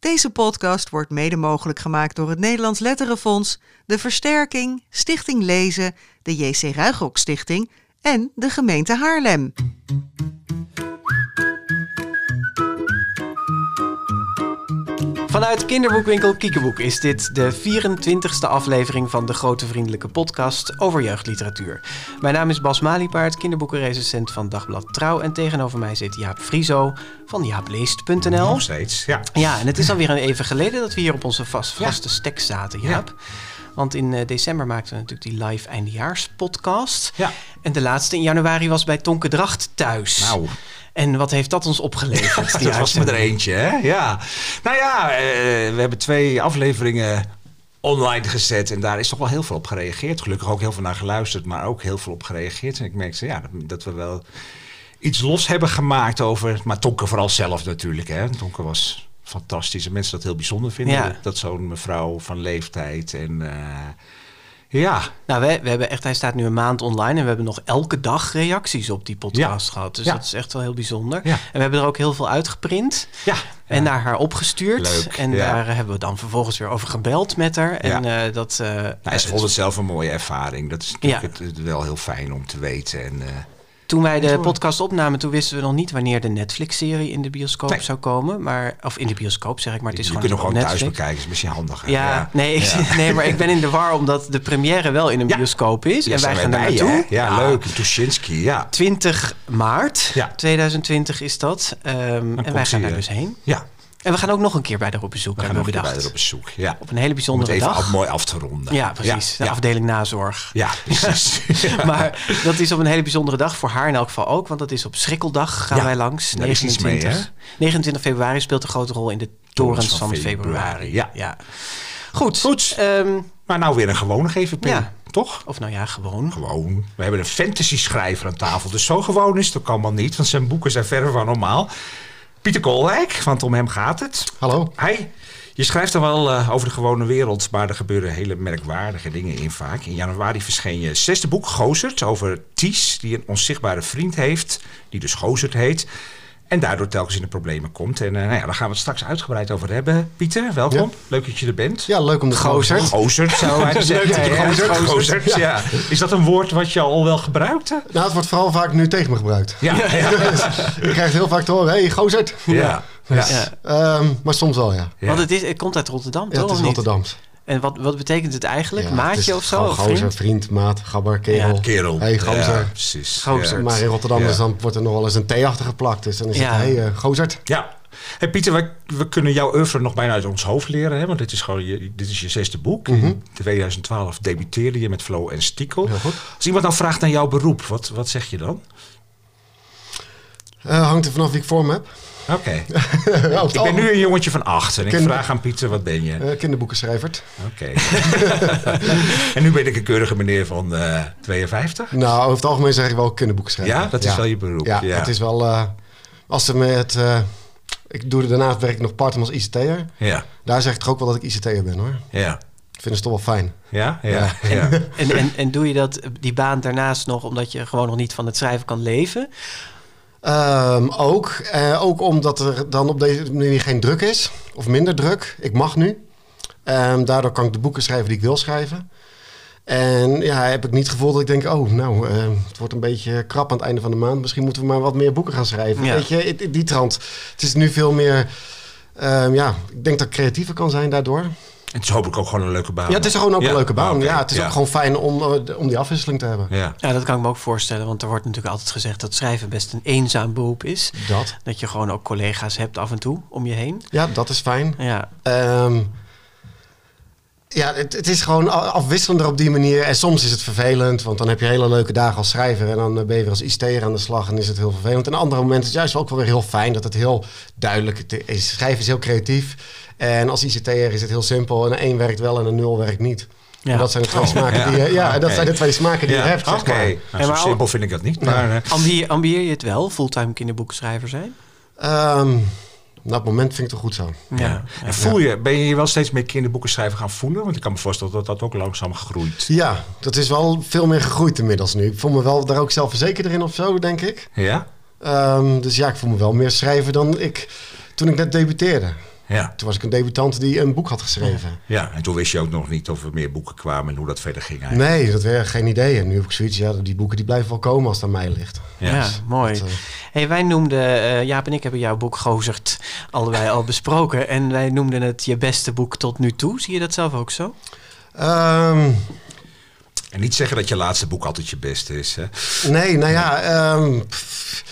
Deze podcast wordt mede mogelijk gemaakt door het Nederlands Letterenfonds, de Versterking, Stichting Lezen, de JC Ruigrok Stichting en de gemeente Haarlem. Vanuit kinderboekwinkel Kiekeboek is dit de 24ste aflevering van de Grote Vriendelijke Podcast over jeugdliteratuur. Mijn naam is Bas Maliepaard, kinderboekenrecensent van Dagblad Trouw. En tegenover mij zit Jaap Frieso van jaapleest.nl. Nog steeds, ja. Ja, en het is alweer even geleden dat we hier op onze vast, vaste stek zaten, Jaap. Want in eh, december maakten we natuurlijk die live eindejaarspodcast. Ja. En de laatste in januari was bij Tonke Dracht thuis. Nou, En wat heeft dat ons opgeleverd? die dat was me er eentje, hè? Ja. Nou ja, eh, we hebben twee afleveringen online gezet en daar is toch wel heel veel op gereageerd. Gelukkig ook heel veel naar geluisterd, maar ook heel veel op gereageerd. En ik merkte ja, dat, dat we wel iets los hebben gemaakt over... Maar Tonke vooral zelf natuurlijk, hè? Tonke was fantastisch en mensen dat heel bijzonder vinden. Ja. Dat, dat zo'n mevrouw van leeftijd en... eh, ja, Nou, we, we hebben echt, hij staat nu een maand online en we hebben nog elke dag reacties op die podcast Ja. gehad. Dus Ja. dat is echt wel heel bijzonder. Ja. En we hebben er ook heel veel uitgeprint ja. en naar haar opgestuurd. Leuk, en daar hebben we dan vervolgens weer over gebeld met haar. En eh, dat. eh, Nou, ze vond het zelf een mooie ervaring. Dat is natuurlijk het, het wel heel fijn om te weten. En, eh, Toen wij de podcast opnamen, toen wisten we nog niet wanneer de Netflix-serie in de bioscoop Nee. zou komen. Maar, of in de bioscoop zeg ik, maar het is je gewoon, kunt hem op gewoon thuis Netflix. bekijken, is misschien handiger. Ja, Nee, ik, nee, maar ik ben in de war omdat de première wel in een Ja. bioscoop is. Ja, en wij gaan daar je, naartoe. Ja, leuk. Tuschinski, ja. 20 maart Ja. 2020 is dat. Ehm, en wij gaan daar dus heen. Ja, En we gaan ook nog een keer bij haar op bezoek, we hebben nog we een bedacht. bij haar op bezoek. Ja. Op een hele Om het bijzondere even dag. af- mooi af te ronden. Ja, precies. De ja. afdeling nazorg. Ja, precies. Maar dat is op een hele bijzondere dag. Voor haar in elk geval ook. Want dat is op Schrikkeldag gaan Ja, wij langs. daar is iets 29. mee, 29 februari speelt een grote rol in de torens van, februari. Ja. Goed. Goed. Ehm, Maar nou weer een gewone geven, Ja. Toch? of nou ja, gewoon. Gewoon. We hebben een fantasy schrijver aan tafel. Dus zo gewoon is het ook allemaal niet. Want zijn boeken zijn verre van normaal. Pieter Koolwijk, want om hem gaat het. Hallo. Hij, je schrijft dan wel eh, over de gewone wereld, maar er gebeuren hele merkwaardige dingen in vaak. In januari verscheen je zesde boek, Gozert, over Ties, die een onzichtbare vriend heeft, die dus Gozert heet. En daardoor telkens in de problemen komt. En eh, nou ja, daar gaan we het straks uitgebreid over hebben. Pieter, welkom. Ja. Leuk dat je er bent. Ja, leuk om de Gozerd. Gozert, zou hij zeggen. Leuk dat je Ja. Is dat een woord wat je al wel gebruikte? Nou, het wordt vooral vaak nu tegen me gebruikt. Ja, ja. Je krijgt heel vaak te horen, hé, hey, gozerd. ja. ja. Ja. Ehm, maar soms wel, ja. Ja. Want het, is, het komt uit Rotterdam, Ja, toch? het is? Rotterdams. En wat, wat betekent het eigenlijk? Ja, het Maatje is of zo? Gozer, vriend? vriend, maat, gabber, kerel. Kerel. Hey, gozer. Ja, precies. Gozer. Ja. Maar in Rotterdam Ja. is dan, wordt er nog wel eens een T achter geplakt. Dus dan is Ja. het, hé, hey, gozerd. Ja. Hey Pieter, wij, we kunnen jouw oeuvre nog bijna uit ons hoofd leren. Hè? Want dit is, gewoon je, dit is je zesde boek. In 2012 debuteerde je met Flow en Stiekel. Heel goed. Als iemand dan vraagt naar jouw beroep, wat, wat zeg je dan? Eh, hangt er vanaf wie ik voor me heb. Oké. Ik ben nu een jongetje van acht en ik vraag aan Pieter, wat ben je? Uh, kinderboekenschrijver. Oké. en nu ben ik een keurige meneer van eh 52? Nou, over het algemeen zeg ik wel kinderboekenschrijver. Ja, dat is wel je beroep, Ja, ja. het is wel... eh, als ze met... eh, ik doe daarnaast werk ik nog part-time als ICT'er. Ja, Daar zeg ik toch ook wel dat ik ICT'er ben, hoor. ja. Ik vind het toch wel fijn. Ja, ja, ja. En, en, en doe je dat, die baan daarnaast nog omdat je gewoon nog niet van het schrijven kan leven? Ehm, ook. Eh, ook omdat er dan op deze manier geen druk is. Of minder druk. Ik mag nu. Ehm, daardoor kan ik de boeken schrijven die ik wil schrijven. En ja, heb ik niet het gevoel dat ik denk... oh, nou, eh, het wordt een beetje krap aan het einde van de maand. Misschien moeten we maar wat meer boeken gaan schrijven. Ja. Weet je, die trant. Het is nu veel meer... ehm, ja, ik denk dat ik creatiever kan zijn daardoor. Het is hopelijk ook gewoon een leuke baan. Ja, het is gewoon ook Ja, een leuke baan. oké, Ja, het is ja. ook gewoon fijn om, eh, om die afwisseling te hebben. Ja. Ja, dat kan ik me ook voorstellen, want er wordt natuurlijk altijd gezegd dat schrijven best een eenzaam beroep is. Dat. Dat je gewoon ook collega's hebt af en toe om je heen. Ja, dat is fijn. Ja, Ehm, ja, het, het is gewoon afwisselender op die manier. En soms is het vervelend, want dan heb je hele leuke dagen als schrijver. En dan eh, ben je weer als ICT'er aan de slag en is het heel vervelend. En andere momenten is het juist ook wel weer heel fijn dat het heel duidelijk is. Schrijven is heel creatief. En als ICT'er is het heel simpel. En een 1 werkt wel en een 0 werkt niet. Ja. En dat zijn de twee Oh, smaken ja. die je, ja, dat zijn de twee smaken die je hebt. Zeg Oké, maar. Nou, En zo simpel vind ik dat niet. Maar, eh, ambieer, ambieer je het wel, fulltime kinderboekschrijver zijn? Ehm, nou, op het moment vind ik het wel goed zo. ja. En voel je, ben je je wel steeds meer kinderboeken schrijven gaan voelen? Want ik kan me voorstellen dat dat ook langzaam groeit. Ja, dat is wel veel meer gegroeid inmiddels nu. Ik voel me wel daar ook zelfverzekerder in of zo, denk ik. Ja? Ehm, dus ja, ik voel me wel meer schrijver dan ik toen ik net debuteerde. Ja. Toen was ik een debutant die een boek had geschreven. ja, en toen wist je ook nog niet of er meer boeken kwamen en hoe dat verder ging eigenlijk. Nee, dat werd geen idee. En nu heb ik zoiets, ja, die boeken die blijven wel komen als het aan mij ligt. Ja. Ja, mooi. dat, eh, hey, wij noemden, eh, Jaap en ik hebben jouw boek Gozert allebei al besproken. En wij noemden het je beste boek tot nu toe. Zie je dat zelf ook zo? ehm, En niet zeggen dat je laatste boek altijd je beste is. Hè? nee, nou ja... ehm, pff,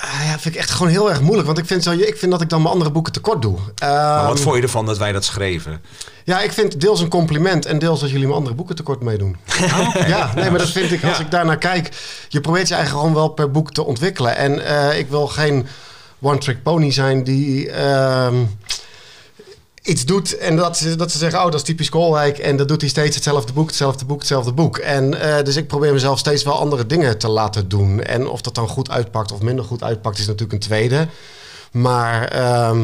ah, ja, vind ik echt gewoon heel erg moeilijk. Want ik vind, zo, ik vind dat ik dan mijn andere boeken tekort doe. Maar wat Ehm, vond je ervan dat wij dat schreven? Ja, ik vind deels een compliment en deels dat jullie mijn andere boeken tekort meedoen. Ja, nee, maar dat vind ik, als Ja. ik daarnaar kijk, je probeert je eigen gewoon wel per boek te ontwikkelen. En eh, ik wil geen one-trick pony zijn die ehm, iets doet en dat ze, dat ze zeggen, oh, dat is typisch Koolwijk. En dat doet hij steeds hetzelfde boek, hetzelfde boek, hetzelfde boek. En eh, dus ik probeer mezelf steeds wel andere dingen te laten doen. En of dat dan goed uitpakt of minder goed uitpakt, is natuurlijk een tweede. Maar ehm,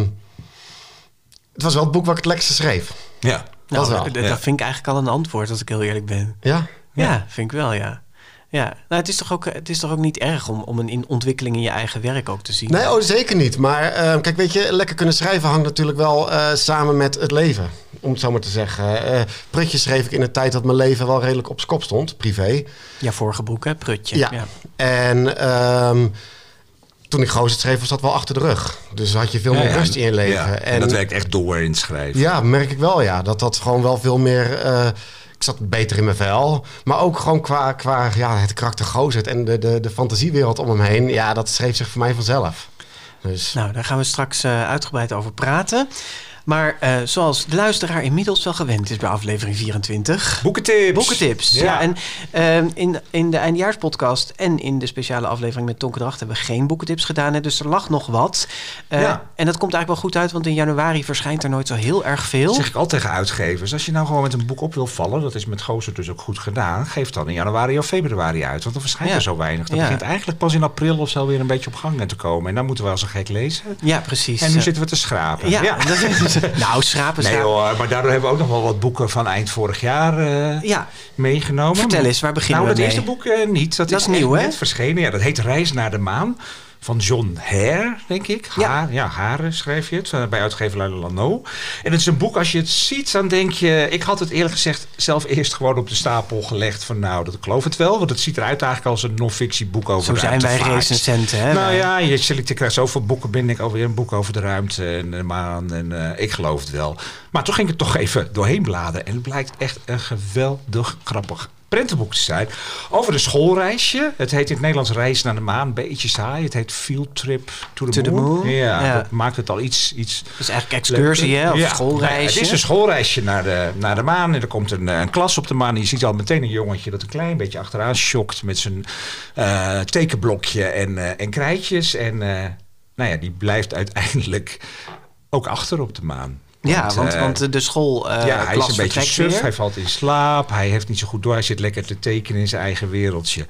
het was wel het boek wat ik het lekkerste schreef. Ja. Nou, wel, dat ja. vind ik eigenlijk al een antwoord, als ik heel eerlijk ben. Ja? Ja, vind ik wel, ja. Ja, nou, het, is toch ook, het is toch ook niet erg om, om een in ontwikkeling in je eigen werk ook te zien? Nee, oh, zeker niet. Maar eh, kijk, weet je, lekker kunnen schrijven hangt natuurlijk wel eh, samen met het leven. Om het zo maar te zeggen. Eh Prutje schreef ik in een tijd dat mijn leven wel redelijk op kop stond, privé. Ja, vorige boek, hè? Prutje. Ja. ja. En ehm, toen ik Gozer schreef, was dat wel achter de rug. Dus had je veel Ja, meer ja. rust in je leven. Ja, en, dat werkt echt door in het schrijven. Ja, merk ik wel, ja. Dat dat gewoon wel veel meer... zat beter in mijn vel. Maar ook gewoon qua, qua ja, het karakter Gozert en de, de, de fantasiewereld om hem heen. Ja, dat schreef zich voor mij vanzelf. Dus... Nou, daar gaan we straks eh, uitgebreid over praten. Maar eh, zoals de luisteraar inmiddels wel gewend is bij aflevering 24... Boekentips. Boekentips. Ja, en ehm, in, in de eindejaarspodcast en in de speciale aflevering met Tonke Dracht hebben we geen boekentips gedaan. Hè, dus er lag nog wat. Eh, Ja. En dat komt eigenlijk wel goed uit, want in januari verschijnt er nooit zo heel erg veel. Dat zeg ik altijd tegen uitgevers. Als je nou gewoon met een boek op wil vallen, dat is met Gozer dus ook goed gedaan. Geef dan in januari of februari uit. Want dan verschijnt Ja. er zo weinig. Dat begint eigenlijk pas in april of zo weer een beetje op gang te komen. En dan moeten we als een gek lezen. Ja, precies. En nu zitten we te schrapen. Ja, dat is, nou, schrapen, Nee schrapen. hoor, maar daardoor hebben we ook nog wel wat boeken van eind vorig jaar eh, Ja, meegenomen. Vertel eens, waar beginnen nou, we het mee? eerste boek eh, niet. Dat, Dat is is nieuw, hè? net verschenen. Ja, dat heet Reis naar de Maan. Van John Hare, denk ik. Haar, ja, Hare schrijf je het. eh, Bij uitgever Lano. En het is een boek, als je het ziet, dan denk je... Ik had het eerlijk gezegd zelf eerst gewoon op de stapel gelegd. Van nou, dat geloof het wel. Want het ziet eruit eigenlijk als een non-fictieboek over zo de zijn wij recensenten. Hè? Nou ja, je selecteert krijgt zoveel boeken binnen. Ik alweer een boek over de ruimte en de maan. En eh, ik geloof het wel. Maar toen ging ik er toch even doorheen bladen. En het blijkt echt een geweldig grappig prentenboek te zijn. Over een schoolreisje. Het heet in het Nederlands Reis naar de maan. Beetje saai. Het heet Field Trip to the, To the moon. Ja, Ja. dat maakt het al iets... iets Dus eigenlijk excursie, hè? Of ja, schoolreisje. nou ja, het is een schoolreisje naar de, naar de maan. En er komt een, eh, een klas op de maan. En je ziet al meteen een jongetje dat een klein beetje achteraan schokt met zijn eh, tekenblokje en, eh, en krijtjes. En nou ja, die blijft uiteindelijk ook achter op de maan. Ja, want, eh, want de school eh ja, hij is een beetje suf. weer. Hij valt in slaap. Hij heeft niet zo goed door. Hij zit lekker te tekenen in zijn eigen wereldje.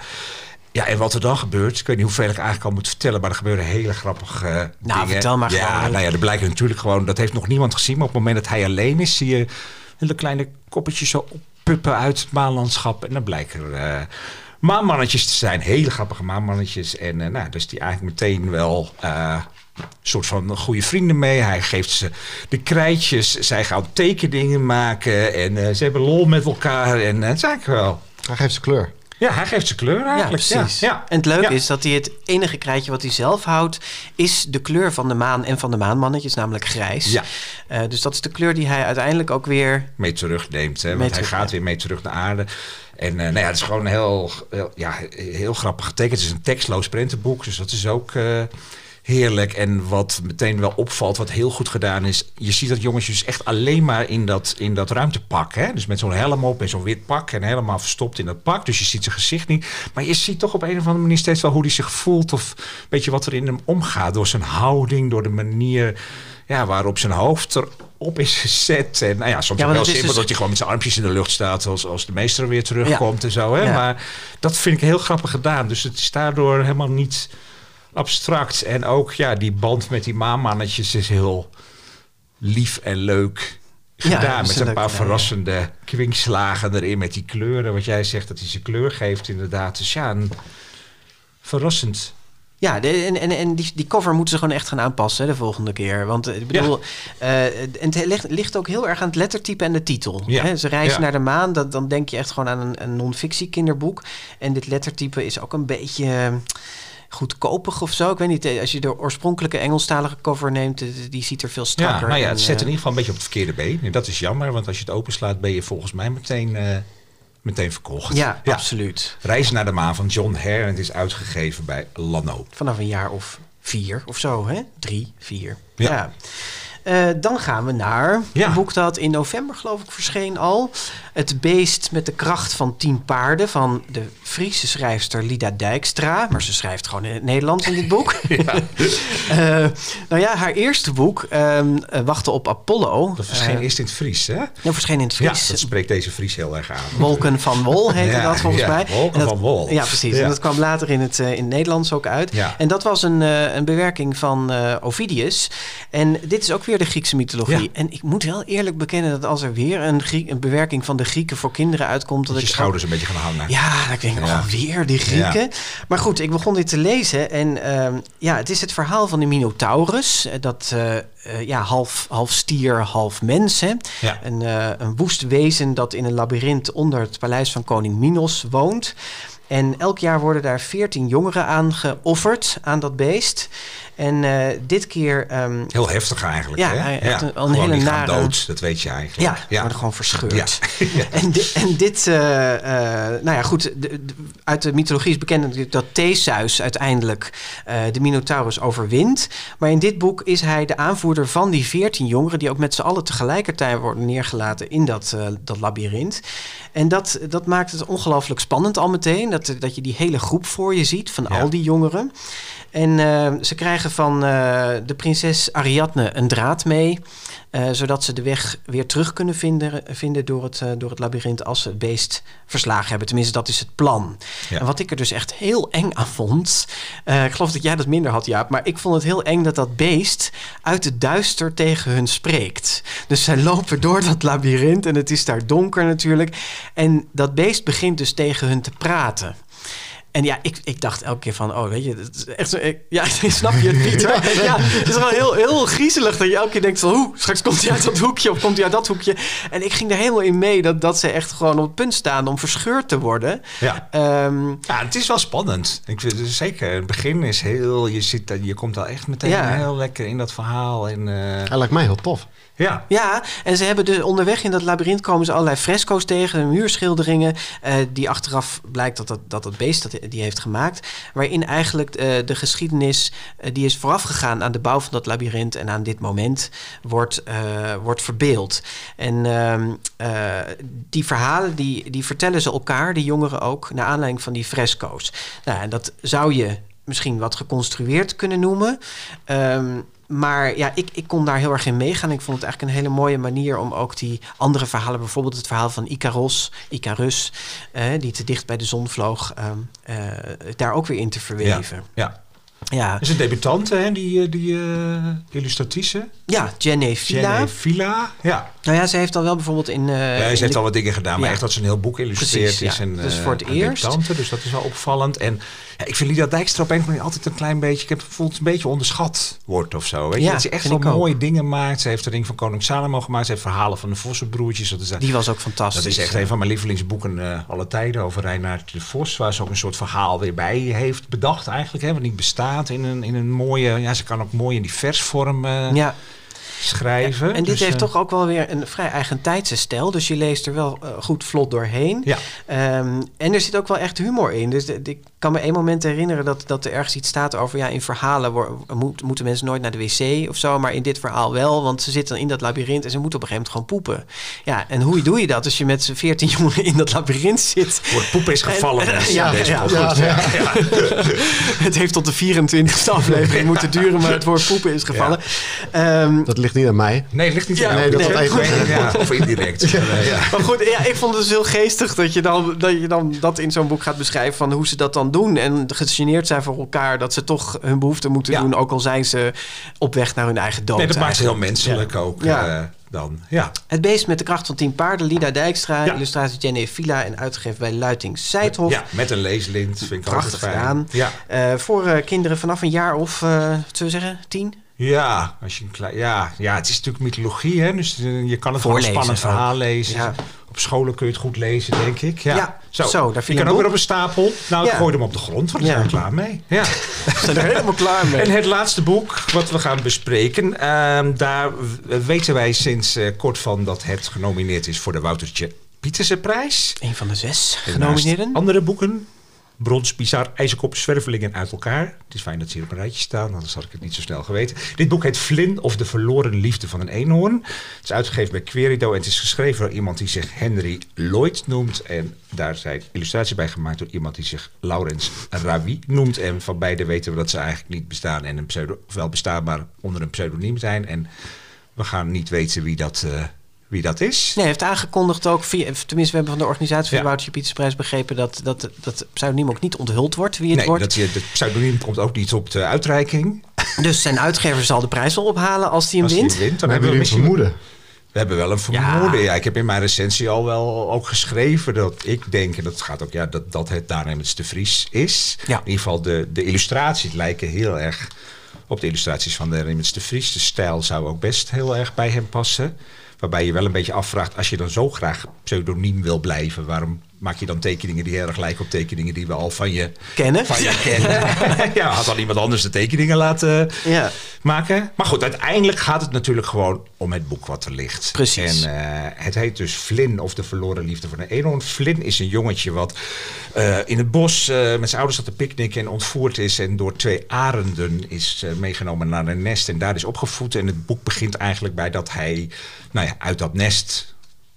Ja, en wat er dan gebeurt, ik weet niet hoeveel ik eigenlijk al moet vertellen, maar er gebeuren hele grappige eh, dingen. vertel maar ja, gewoon. Nou ja, er blijken natuurlijk gewoon, dat heeft nog niemand gezien, maar op het moment dat hij alleen is, zie je hele kleine koppetjes zo oppuppen uit het maanlandschap. En dan blijken er maanmannetjes te zijn, hele grappige maanmannetjes. En nou, dus die eigenlijk meteen wel soort van goede vrienden mee. Hij geeft ze de krijtjes, zij gaan tekeningen maken en eh, ze hebben lol met elkaar. En eh, het is eigenlijk wel... Hij geeft ze kleur. Ja, hij geeft ze kleur Ja, eigenlijk. precies. Ja, En het leuke Ja. is dat hij het enige krijtje wat hij zelf houdt, is de kleur van de maan en van de maanmannetjes, namelijk grijs. Ja. Eh, dus dat is de kleur die hij uiteindelijk ook weer. mee terugneemt. Hè? Mee Want hij gaat ja. weer mee terug naar aarde. En eh, nou ja, het is gewoon heel, heel, ja, heel grappig getekend. Het is een tekstloos prentenboek, dus dat is ook eh, heerlijk. En wat meteen wel opvalt, wat heel goed gedaan is... je ziet dat jongetje dus echt alleen maar in dat, in dat ruimtepak. Hè? Dus met zo'n helm op en zo'n wit pak en helemaal verstopt in dat pak. Dus je ziet zijn gezicht niet. Maar je ziet toch op een of andere manier steeds wel hoe hij zich voelt... of weet je wat er in hem omgaat. Door zijn houding, door de manier ja, waarop zijn hoofd erop is gezet. En nou ja, soms Ja, wel simpel dus- dat hij gewoon met zijn armpjes in de lucht staat... als, als de meester weer terugkomt en zo. Hè? Ja. Maar dat vind ik heel grappig gedaan. Dus het is daardoor helemaal niet abstract. En ook ja, die band met die maanmannetjes is heel lief en leuk Ja, gedaan. is met een leuk paar ja. verrassende kwinkslagen erin met die kleuren. Wat jij zegt, dat hij zijn kleur geeft inderdaad. Dus ja, een verrassend Ja, de, en, en, en die, die cover moeten ze gewoon echt gaan aanpassen hè, de volgende keer. Want eh, ik bedoel, eh, en het ligt, ligt ook heel erg aan het lettertype en de titel. Ja. Hè, ze reizen Ja. naar de maan, dat, dan denk je echt gewoon aan een, een non-fictie kinderboek. En dit lettertype is ook een beetje goedkopig of zo. Ik weet niet, eh, als je de oorspronkelijke Engelstalige cover neemt, eh, die ziet er veel strakker. Ja, nou ja, het zet in eh, ieder geval een beetje op het verkeerde been. En dat is jammer, want als je het openslaat ben je volgens mij meteen, meteen verkocht. ja, absoluut. Reis naar de maan van John Hare en het is uitgegeven bij Lano. Vanaf een jaar of vier of zo, hè? Drie, vier. Ja. Ja. Eh, dan gaan we naar Ja. een boek dat in november, geloof ik, verscheen al. Het beest met de kracht van tien paarden van de Friese schrijfster Lida Dijkstra. Maar ze schrijft gewoon in het Nederlands in dit boek. Eh, nou ja, haar eerste boek, eh, Wachten op Apollo. Dat verscheen eerst in het Fries, hè? dat verscheen in het Ja, Fries. dat spreekt deze Fries heel erg aan. Wolken van Wol heette Ja, dat volgens ja, mij. Wolken En dat- van Wol. Ja, precies. Ja. En dat kwam later in het, in het Nederlands ook uit. Ja. En dat was een, een bewerking van Ovidius. En dit is ook weer de Griekse mythologie. Ja. En ik moet heel eerlijk bekennen dat als er weer een, een bewerking van de Grieken voor kinderen uitkomt... Dat dat je ik schouders een beetje gaan hangen. ja, ik denk, Ja. oh, weer die Grieken. Maar goed, ik begon dit te lezen. En ehm, ja, het is het verhaal van de Minotaurus. eh, Dat eh, eh, ja, half, half stier, half mens. Hè? Ja. Een, een woest wezen dat in een labyrint onder het paleis van koning Minos woont. En elk jaar worden daar veertien jongeren aan geofferd aan dat beest. En eh, dit keer... ehm, Heel heftig eigenlijk, Ja, hè? echt een- een hele die gaan nare- dood, dat weet je eigenlijk. ja, worden gewoon verscheurd. Ja. En, di- en dit, eh, eh, nou ja, goed. de- de- uit de mythologie is bekend natuurlijk dat Theseus uiteindelijk de Minotaurus overwint. Maar in dit boek is hij de aanvoerder van die veertien jongeren, die ook met z'n allen tegelijkertijd worden neergelaten in dat, dat labyrint. En dat, dat maakt het ongelooflijk spannend al meteen. Dat, dat je die hele groep voor je ziet van Ja. al die jongeren. En ze krijgen van eh, de prinses Ariadne een draad mee. eh, zodat ze de weg weer terug kunnen vinden, vinden door, het, eh, door het labyrint als ze het beest verslagen hebben. Tenminste, dat is het plan. Ja. En wat ik er dus echt heel eng aan vond. ik geloof dat jij dat minder had, Jaap. Maar ik vond het heel eng dat dat beest uit het duister tegen hun spreekt. Dus zij lopen door dat labyrint en het is daar donker natuurlijk. En dat beest begint dus tegen hun te praten. En ja, ik, ik dacht elke keer van, oh, weet je, het is echt zo, ik- ja, snap je het niet? Ja, het is wel heel, heel griezelig dat je elke keer denkt van, hoe, straks komt hij uit dat hoekje of komt hij uit dat hoekje. En ik ging er helemaal in mee dat, dat ze echt gewoon op het punt staan om verscheurd te worden. Ja. Ehm, Ja, het is wel spannend. Ik vind het zeker. Het begin is heel. Je, zit, daar- je komt al echt meteen Ja. heel lekker in dat verhaal. En, eh, Hij lijkt mij heel tof. Ja. Ja, en ze hebben dus onderweg in dat labyrint komen ze allerlei fresco's tegen, muurschilderingen, eh, die achteraf blijkt dat dat, dat beest dat die heeft gemaakt. Waarin eigenlijk eh, de geschiedenis eh, die is voorafgegaan aan de bouw van dat labyrint en aan dit moment wordt, wordt verbeeld. En ehm, eh, die verhalen die, die vertellen ze elkaar, die jongeren ook, naar aanleiding van die fresco's. Nou, en dat zou je misschien wat geconstrueerd kunnen noemen. Ehm, maar ja, ik, ik kon daar heel erg in meegaan. Ik vond het eigenlijk een hele mooie manier om ook die andere verhalen, bijvoorbeeld het verhaal van Icaros, Icarus, eh, die te dicht bij de zon vloog, ehm, eh, daar ook weer in te verweven. ja. Ja, Dat is een debutante, hè? Die, eh, die eh, illustratrice. ja Jenny Villa. Jenny Villa. Ja. Nou ja, ze heeft al wel bijvoorbeeld in. eh, ja, in ze heeft de- al wat dingen gedaan, maar Ja. echt dat ze een heel boek illustreert Precies, is. ja. En, Dus voor het eerst. debutante, dus dat is wel opvallend. En ja, ik vind Lida Dijkstra op een of altijd een klein beetje... Ik heb het gevoel dat het een beetje onderschat wordt of zo. Weet je? Ja, dat ze echt wel ook. mooie dingen maakt. Ze heeft de ring van Koning Salomo gemaakt. Ze heeft verhalen van de Vossenbroertjes. Dat is, Die was ook fantastisch. dat is echt een van mijn lievelingsboeken alle tijden over Reinaard de Vos. Waar ze ook een soort verhaal weer bij heeft bedacht eigenlijk. Hè, wat niet bestaat in een, in een mooie... Ja, ze kan ook mooi in die versvorm eh, Ja, schrijven. en dit Dus, heeft eh, toch ook wel weer een vrij eigen tijdse stijl. Dus je leest er wel eh, goed vlot doorheen. Ja. Ehm, en er zit ook wel echt humor in. Dus de- de- ik kan me één moment herinneren dat, dat er ergens iets staat over... ja, in verhalen wo- moet- moeten mensen nooit naar de wc of zo... maar in dit verhaal wel, want ze zitten in dat labyrint... en ze moeten op een gegeven moment gewoon poepen. Ja, en hoe doe je dat als je met z'n veertien jongeren in dat labyrint zit? Voor het poep is gevallen. En- ja, deze ja, ja, het heeft tot de 24e aflevering moeten duren... maar het woord poepen is gevallen. Ehm, Dat ligt niet aan mij. Nee, het ligt niet Ja, aan dat nee, dat even Nee, ja, of indirect. Ja. Ja. Maar goed, ja, ik vond het dus heel geestig dat je dan dat, je dan dat in zo'n boek gaat beschrijven van hoe ze dat dan doen. En gegeneerd zijn voor elkaar dat ze toch hun behoefte moeten Ja. doen, ook al zijn ze op weg naar hun eigen dood. Nee, dat maakt ze heel menselijk ook. Ja. eh, dan. Ja. Het beest met de kracht van 10 paarden, Lida Dijkstra, Ja. illustratie Jenny Villa en uitgegeven bij Luiting Seidhof. ja, met een leeslint. Vind ik Prachtig altijd fijn. gedaan. Ja. Eh, voor eh, kinderen vanaf een jaar of, eh zullen we zeggen, tien? Ja, als je een klein, ja, ja, het is natuurlijk mythologie, hè? dus eh, je kan het wel een spannend ook. verhaal lezen. Ja. Op scholen kun je het goed lezen, denk ik. Ja, Ja, zo, daar je kan ook weer op een stapel. Nou, ik gooi hem op de grond, want daar zijn we klaar mee. Ja. We zijn er helemaal klaar mee. En het laatste boek wat we gaan bespreken, ehm, daar weten wij sinds eh, kort van dat het genomineerd is voor de Woutertje Pietersenprijs. Een van de zes En genomineerden. Andere boeken. Brons, Bizar, IJzerkop, Zwervelingen uit elkaar. Het is fijn dat ze hier op een rijtje staan, anders had ik het niet zo snel geweten. Dit boek heet Flynn of de verloren liefde van een eenhoorn. Het is uitgegeven bij Querido en het is geschreven door iemand die zich Henry Lloyd noemt. En daar zijn illustraties bij gemaakt door iemand die zich Laurens Ravi noemt. En van beide weten we dat ze eigenlijk niet bestaan en een pseudo, wel bestaan, maar onder een pseudoniem zijn. En we gaan niet weten wie dat, eh, wie dat is. Nee, hij heeft aangekondigd ook, via, tenminste we hebben van de organisatie van Ja. de Woutertje Pietersprijs begrepen dat, dat dat pseudoniem ook niet onthuld wordt wie het Nee, wordt. dat, je- het pseudoniem komt ook niet op de uitreiking. Dus zijn uitgever zal de prijs wel ophalen als hij hem Als wint. hij wint, dan hebben we een misschien... vermoeden. We hebben wel een vermoeden. Ja. ik heb in mijn recensie al wel ook geschreven dat ik denk, en dat gaat ook, ja, dat, dat het Daarnemens de Vries is. Ja. In ieder geval de, de illustraties lijken heel erg op de illustraties van de de Vries. De stijl zou ook best heel erg bij hem passen. Waarbij je wel een beetje afvraagt, als je dan zo graag pseudoniem wil blijven, waarom maak je dan tekeningen die heel erg lijken op tekeningen die we al van je, Kennen. van je kennen? ja, had dan iemand anders de tekeningen laten Ja. maken. Maar goed, uiteindelijk gaat het natuurlijk gewoon om het boek wat er ligt. Precies. En eh, het heet dus Flynn of de verloren liefde van een eenhoorn. Flynn is een jongetje wat eh, in het bos eh, met zijn ouders zat te picknicken en ontvoerd is. En door twee arenden is meegenomen naar een nest en daar is opgevoed. En het boek begint eigenlijk bij dat hij nou ja, uit dat nest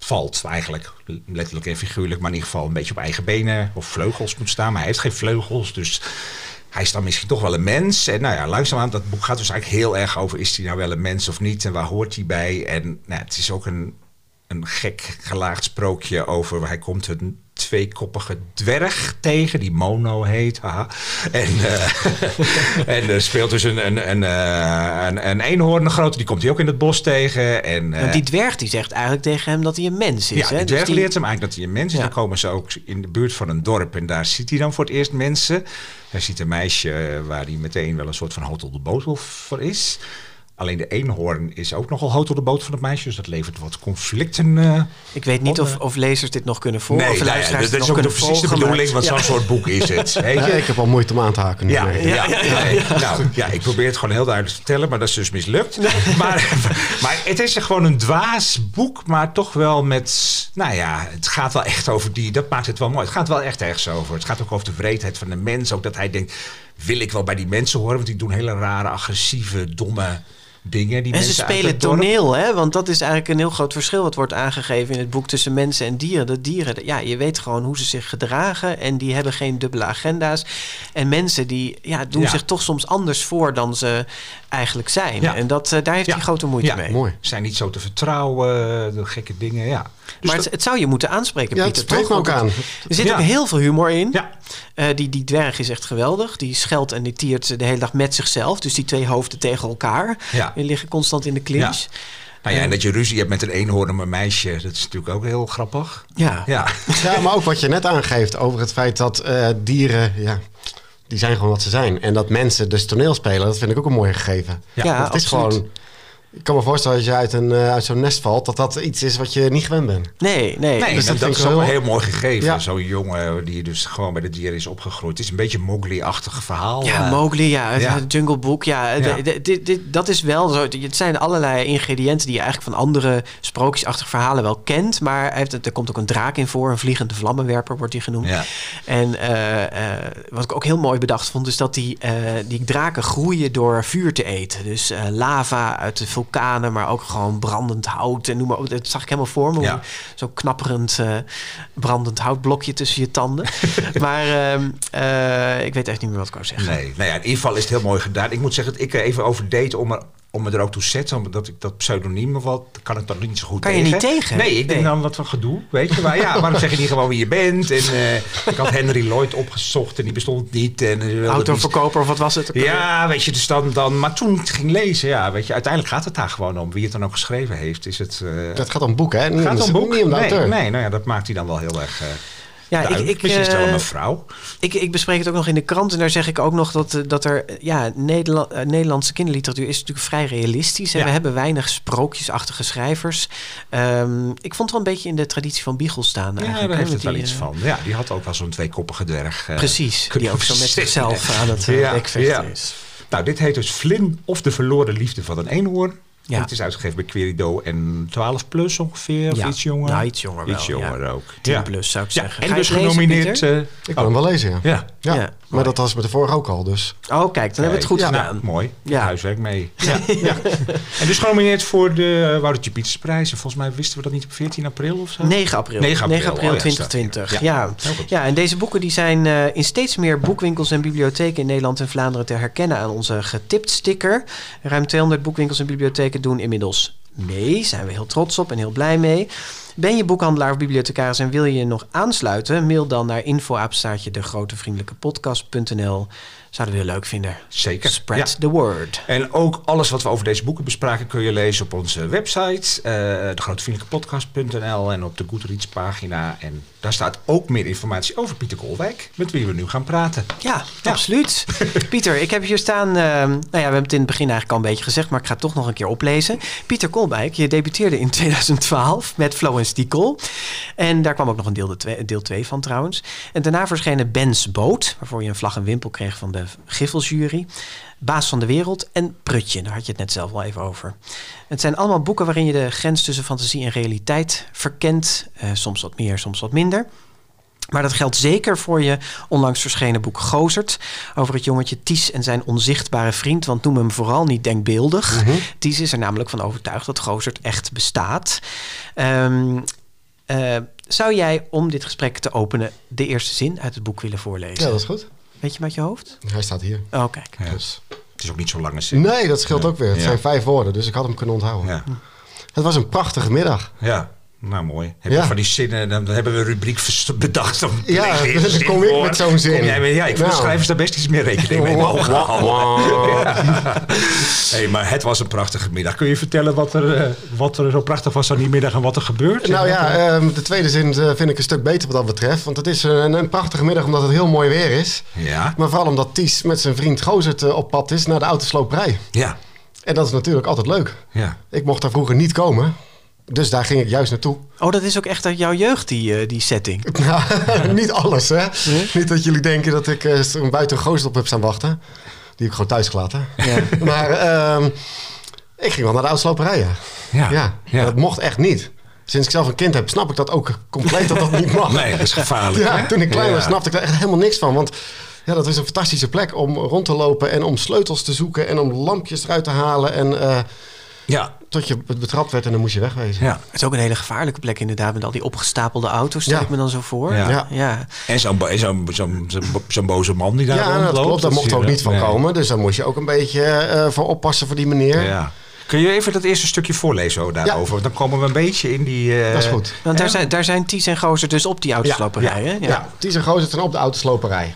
valt eigenlijk. Letterlijk en figuurlijk, maar in ieder geval een beetje op eigen benen of vleugels moet staan. Maar hij heeft geen vleugels, dus hij is dan misschien toch wel een mens. En nou ja, langzaamaan, dat boek gaat dus eigenlijk heel erg over... is hij nou wel een mens of niet en waar hoort hij bij? En nou, het is ook een, een gek gelaagd sprookje over... hij komt een tweekoppige dwerg tegen, die Mono heet. Haha. En, eh, en er speelt dus een, een, een, eh, een, een eenhoorn, een grote, die komt hij ook in het bos tegen. En, eh, Want die dwerg die zegt eigenlijk tegen hem dat hij een mens is. ja, hè? die Dus die- leert hem eigenlijk dat hij een mens is. Ja. Dan komen ze ook in de buurt van een dorp en daar ziet hij dan voor het eerst mensen. Hij ziet een meisje eh, waar hij meteen wel een soort van hotel de botel voor is. Alleen de eenhoorn is ook nogal hotel de boot van het meisje, dus dat levert wat conflicten. eh, Ik weet niet of, of lezers dit nog kunnen volgen. of nou luisteraars dat dit is nog ook precies de bedoeling, want Ja. zo'n soort boek is het. Weet Ja, ik heb al moeite om aan te haken nu. Ja, nee, Nou, ja, ik probeer het gewoon heel duidelijk te vertellen, maar dat is dus mislukt. Maar, maar het is gewoon een dwaas boek, maar toch wel met... Nou ja, het gaat wel echt over die... Dat maakt het wel mooi. Het gaat wel echt ergens over. Het gaat ook over de vreedheid van de mens. Ook dat hij denkt, wil ik wel bij die mensen horen? Want die doen hele rare, agressieve, domme dingen. Die En ze mensen spelen toneel, hè? want dat is eigenlijk een heel groot verschil wat wordt aangegeven in het boek tussen mensen en dieren. De dieren, ja, je weet gewoon hoe ze zich gedragen en die hebben geen dubbele agenda's. En mensen die ja, doen Ja. zich toch soms anders voor dan ze eigenlijk zijn. Ja. En dat, eh, daar heeft hij grote moeite Ja, mee. Mooi. Zijn niet zo te vertrouwen, de gekke dingen, ja. Dus maar het, het zou je moeten aanspreken, Ja, het Pieter. spreekt toch? me ook aan. het- Er zit Ja. ook heel veel humor in. ja, Eh, die, die dwerg is echt geweldig. Die scheldt en die tiert de hele dag met zichzelf. Dus die twee hoofden tegen elkaar. Ja. Die liggen constant in de clinch. Nou ja, en dat je ruzie hebt met een eenhoorn en een meisje, dat is natuurlijk ook heel grappig. Ja. Ja, Ja, maar ook wat je net aangeeft over het feit dat eh, dieren, ja, die zijn gewoon wat ze zijn. En dat mensen dus toneel spelen, dat vind ik ook een mooi gegeven. Ja, Want het is absoluut. gewoon, ik kan me voorstellen als je uit, een, eh, uit zo'n nest valt, dat dat iets is wat je niet gewend bent. Nee, nee. Nee, Dus dat, dat vind is wel- een heel mooi gegeven. Ja. Zo'n jongen die dus gewoon bij de dieren is opgegroeid. Het is een beetje een Mowgli-achtig verhaal. Ja, eh. Mowgli, ja, het ja. Jungle Book, ja. Dat is wel zo. Het zijn allerlei ingrediënten die je eigenlijk van andere sprookjesachtige verhalen wel kent. Maar hij heeft, het- er komt ook een draak in voor, een vliegende vlammenwerper wordt die genoemd. Ja. En eh, eh, wat ik ook heel mooi bedacht vond, is dat die, eh, die draken groeien door vuur te eten. Dus eh, lava uit de vulkanen, maar ook gewoon brandend hout. En noem maar op. Dat zag ik helemaal voor me. Ja. Zo'n knapperend eh, brandend houtblokje tussen je tanden. maar ehm, eh, ik weet echt niet meer wat ik wou zeggen. Nee, nou ja, in ieder geval is het heel mooi gedaan. Ik moet zeggen dat ik er even over deed om er om me er ook toe te zetten, omdat ik dat pseudoniem wat kan ik dan niet zo goed Kan je tegen. niet tegen? Nee, ik denk dan wat van gedoe, weet je. Maar ja, waarom zeg je niet gewoon wie je bent? En eh, ik had Henry Lloyd opgezocht en die bestond niet. En, niet- Autoverkoper of wat was het? Ja, weet je, dus dan, dan... Maar toen ik ging lezen, ja, weet je, uiteindelijk gaat het daar gewoon om. Wie het dan ook geschreven heeft, is het... eh, Dat gaat om boek, hè? Niet gaat om boek? Niet om de nee, auteur. nee, nou ja, dat maakt hij dan wel heel erg... Ja, ik, ik, is het wel eh, een vrouw. ik, ik bespreek het ook nog in de krant. En daar zeg ik ook nog dat, eh, dat er... Ja, Nederla- eh, Nederlandse kinderliteratuur is natuurlijk vrij realistisch. En Ja. we hebben weinig sprookjesachtige schrijvers. Ehm, ik vond het wel een beetje in de traditie van Biegel staan Ja, eigenlijk. daar heeft het wel die, iets van. Ja, die had ook wel zo'n tweekoppige dwerg. Precies, die ook zo met zichzelf aan het uh, ja. is. Nou, dit heet dus Flynn of de verloren liefde van een eenhoorn. Ja. Het is uitgegeven bij Querido en 12 plus ongeveer, of Ja. iets jonger. Nou, iets jonger wel, Iets jonger ja. ook. 10 plus zou ik Ja, zeggen. en Ga dus lezen, genomineerd... Eh, Ik kan hem wel lezen, ja. ja. Maar dat was met de vorige ook al, dus... Oh, kijk, dan hebben we het goed Ja, gedaan. nou, mooi. Ja. Huiswerk mee. Ja. ja. En dus genomineerd voor de uh, Woutertje Pietersprijs. En volgens mij wisten we dat niet op 14 april of zo? 9 april. 9 april, oh ja, 2020. staat Ja, ja. En deze boeken die zijn eh, in steeds meer boekwinkels en bibliotheken in Nederland en Vlaanderen te herkennen aan onze getipt sticker. Ruim 200 boekwinkels en bibliotheken doen inmiddels mee. Zijn we heel trots op en heel blij mee. Ben je boekhandelaar of bibliothecaris en wil je je nog aansluiten? Mail dan naar info-apenstaartje degrotevriendelijkepodcast.nl. Zouden we leuk vinden. Zeker. Spread Ja. the word. En ook alles wat we over deze boeken bespraken kun je lezen op onze website, uh, degrotevriendelijkepodcast.nl en op de Goodreads pagina. En daar staat ook meer informatie over Pieter Kolwijk, met wie we nu gaan praten. Ja, absoluut. Pieter, ik heb hier staan. Uh, nou ja, we hebben het in het begin eigenlijk al een beetje gezegd, maar ik ga het toch nog een keer oplezen. Pieter Kolwijk, je debuteerde in 2012 met Florence Diekel. En daar kwam ook nog een deel 2 deel twee van trouwens. En daarna verschenen Ben's Boot, waarvoor je een vlag en wimpel kreeg van de Giffelsjury. Baas van de Wereld en Prutje, daar had je het net zelf wel even over. Het zijn allemaal boeken waarin je de grens tussen fantasie en realiteit verkent. Uh, soms wat meer, soms wat minder. Maar dat geldt zeker voor je onlangs verschenen boek Gozert. Over het jongetje Ties en zijn onzichtbare vriend. Want noem hem vooral niet denkbeeldig. Mhm. Mm -hmm. Ties is er namelijk van overtuigd dat Gozert echt bestaat. Um, uh, zou jij, om dit gesprek te openen, de eerste zin uit het boek willen voorlezen? Ja, dat is goed. Weet je met je hoofd? Hij staat hier. Oh, kijk. Ja. Dus. Het is ook niet zo lang een zin. Nee, dat scheelt Ja. ook weer. Het Ja. zijn vijf woorden, dus ik had hem kunnen onthouden. Ja. Het was een prachtige middag. ja. Nou, mooi. Heb Ja. je van die zinnen, dan hebben we een rubriek bedacht. Dan Ja, je dan kom ik voor. met zo'n zin. Jij met- ja, ik vind Nou. schrijvers daar best iets meer rekening mee mogen houden. Hey, maar het was een prachtige middag. Kun je vertellen wat er, eh, wat er zo prachtig was aan die middag en wat er gebeurt? Nou ja, ehm, de tweede zin eh, vind ik een stuk beter wat dat betreft. Want het is een, een prachtige middag omdat het heel mooi weer is. Ja, Maar vooral omdat Ties met zijn vriend Gozert eh, op pad is naar de autosloperij. ja, En dat is natuurlijk altijd leuk. ja. Ik mocht daar vroeger niet komen. Dus daar ging ik juist naartoe. Oh, dat is ook echt uit jouw jeugd, die, uh, die setting. Nou, niet alles, hè. Niet dat jullie denken dat ik uh, een buiten Gozert op heb staan wachten. Die heb ik gewoon thuis gelaten. Ja. maar ehm, ik ging wel naar de autosloperij, ja. Ja, dat mocht echt niet. Sinds ik zelf een kind heb, snap ik dat ook compleet dat dat niet mag. Nee, dat is gevaarlijk. Ja, hè? toen ik klein was, snapte ik daar echt helemaal niks van. Want ja, dat is een fantastische plek om rond te lopen en om sleutels te zoeken en om lampjes eruit te halen. En eh, Ja, tot je betrapt werd en dan moest je wegwezen. ja. Het is ook een hele gevaarlijke plek inderdaad, met al die opgestapelde auto's, stel Ja. ik me dan zo voor. Ja. Ja. ja. En zo'n zo'n boze man die daar Ja, rondloopt. dat klopt. Daar mocht er ook niet van. Nee. komen. Dus daar moest je ook een beetje eh, voor oppassen voor die meneer. Ja. Kun je even dat eerste stukje voorlezen oh, daarover? Want Dan komen we een beetje in die... eh, Dat is goed. Want daar Ja. zijn, daar zijn Ties en Gozer dus op die autosloperij, hè? Ja, Ties en Gozert zijn op de autosloperij.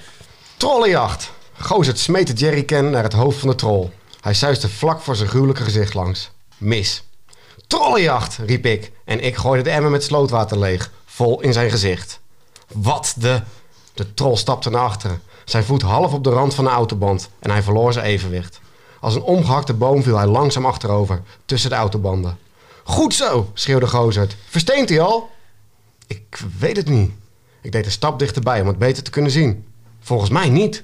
Trollenjacht. Gozert smeet de jerrycan naar het hoofd van de troll. Hij suiste vlak voor zijn gruwelijke gezicht langs. Mis. Trollenjacht, riep ik. En ik gooide de emmer met slootwater leeg. Vol in zijn gezicht. Wat de... De troll stapte naar achteren. Zijn voet half op de rand van de autoband. En hij verloor zijn evenwicht. Als een omgehakte boom viel hij langzaam achterover. Tussen de autobanden. Goed zo, schreeuwde Gozert. Versteent hij al? Ik weet het niet. Ik deed een stap dichterbij om het beter te kunnen zien. Volgens mij niet.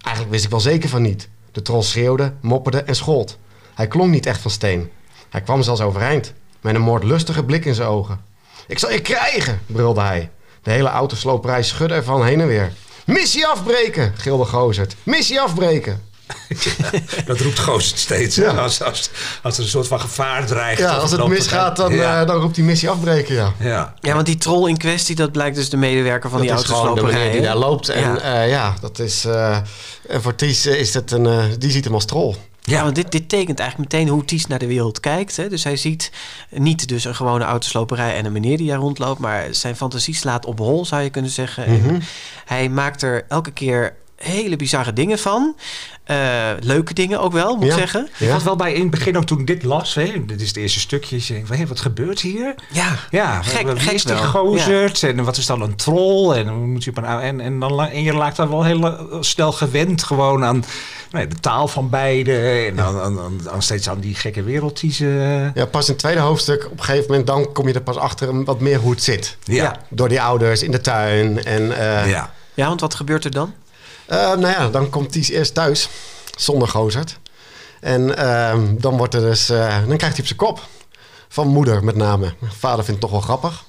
Eigenlijk wist ik wel zeker van niet. De troll schreeuwde, mopperde en schold. Hij klonk niet echt van steen. Hij kwam zelfs overeind, met een moordlustige blik in zijn ogen. Ik zal je krijgen, brulde hij. De hele autosloperij schudde ervan heen en weer. Missie afbreken, gilde Gozert. Missie afbreken. Dat roept Goost steeds. Ja. Als, als, als er een soort van gevaar dreigt. Ja, als het misgaat, dan, ja. eh, dan roept hij missie afbreken, ja. ja. Ja, want die troll in kwestie, dat blijkt dus de medewerker van die dat is gewoon de autosloperij. die daar loopt. En Ja. ja, ja dat is... eh, en voor Ties eh, is dat een... eh, die ziet hem als troll. Ja, want dit, dit tekent eigenlijk meteen hoe Ties naar de wereld kijkt. Hè? Dus hij ziet niet dus een gewone autosloperij en een meneer die daar rondloopt, maar zijn fantasie slaat op hol, zou je kunnen zeggen. En Mhm. hij maakt er elke keer hele bizarre dingen van. Eh, leuke dingen ook wel, moet ik Ja. zeggen. Ik had wel bij in het begin ook toen ik dit las, hè, dit is het eerste stukje, je denkt, hé, wat gebeurt hier? Ja, Ja, Gek- wie gek is die gozerd? En wat is dan een troll? En, dan moet je op een, en, en, dan, en je raakt dan wel heel eh, snel gewend gewoon aan nou ja, de taal van beide. En dan, aan, aan, aan steeds aan die gekke wereld die ze... Ja, pas in het tweede hoofdstuk, op een gegeven moment, dan kom je er pas achter een- wat meer hoe het zit. Ja, Ja. Door die ouders in de tuin. En eh, ja. ja, want wat gebeurt er dan? Eh, nou ja, dan komt Ties eerst thuis, zonder gozerd. En ehm, dan wordt er dus, eh, dan krijgt hij op zijn kop. Van moeder met name. Vader vindt het toch wel grappig.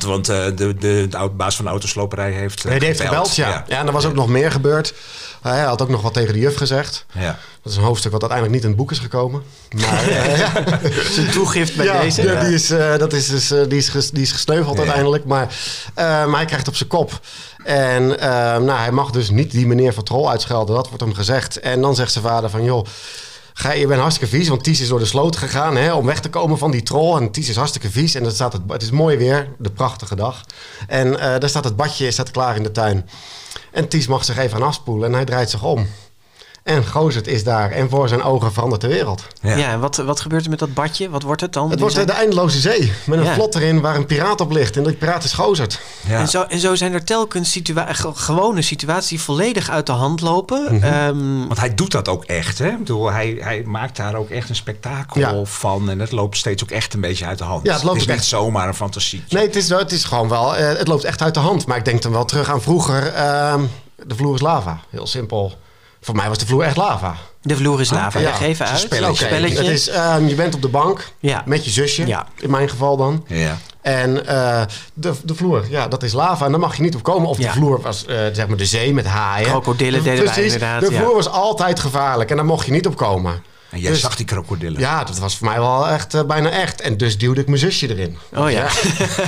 Want, want eh, de, de, de baas van de autosloperij heeft. eh, Nee, die heeft gebeld, ja. ja. en er was ook nog meer gebeurd. Hij had ook nog wat tegen de juf gezegd. Ja. Dat is een hoofdstuk wat uiteindelijk niet in het boek is gekomen. Maar eh, Zijn toegift bij deze? ja, die, is, eh, dat is, dus, eh, die, is ges- die is gesneuveld uiteindelijk. Maar, eh, maar hij krijgt op zijn kop. En eh, nou, hij mag dus niet die meneer van Trol uitschelden. Dat wordt hem gezegd. En dan zegt zijn vader van... joh, ga, je bent hartstikke vies. Want Ties is door de sloot gegaan hè, om weg te komen van die troll. En Ties is hartstikke vies. En dan staat het, het is mooi weer. De prachtige dag. En eh, daar staat het badje staat klaar in de tuin. En Ties mag zich even aan afspoelen. En hij draait zich om. En Gozert is daar. En voor zijn ogen verandert de wereld. Ja. Ja, en wat, wat gebeurt er met dat badje? Wat wordt het dan? Het wordt de eindeloze zee. Met een Ja. vlot erin waar een piraat op ligt. En die piraat is Gozert. Ja. En, zo, en zo zijn er telkens situa gewone situaties die volledig uit de hand lopen. Mhm. Ehm, Want hij doet dat ook echt. Hè? Ik bedoel, hij, hij maakt daar ook echt een spektakel Ja. van. En het loopt steeds ook echt een beetje uit de hand. Ja, het loopt is niet echt- zomaar een fantasie. Nee, het is, wel- het is gewoon wel... eh, het loopt echt uit de hand. Maar ik denk dan wel terug aan vroeger. ehm, de vloer is lava. Heel simpel. Voor mij was de vloer echt lava. de vloer is lava. Ja, Leg even het is uit. Spelletje. Het is, ehm, je bent op de bank Ja. met je zusje. Ja. In mijn geval dan. Ja. En eh, de, de vloer, ja, dat is lava. En daar mag je niet op komen. Of Ja. de vloer was, eh, zeg maar, de zee met haaien. Krokodillen deden wij Precies. inderdaad, De ja. vloer was altijd gevaarlijk. En daar mocht je niet op komen. En jij Dus- zag die krokodillen. Ja, dat was voor mij wel echt eh, bijna echt. En dus duwde ik mijn zusje erin. Oh ja.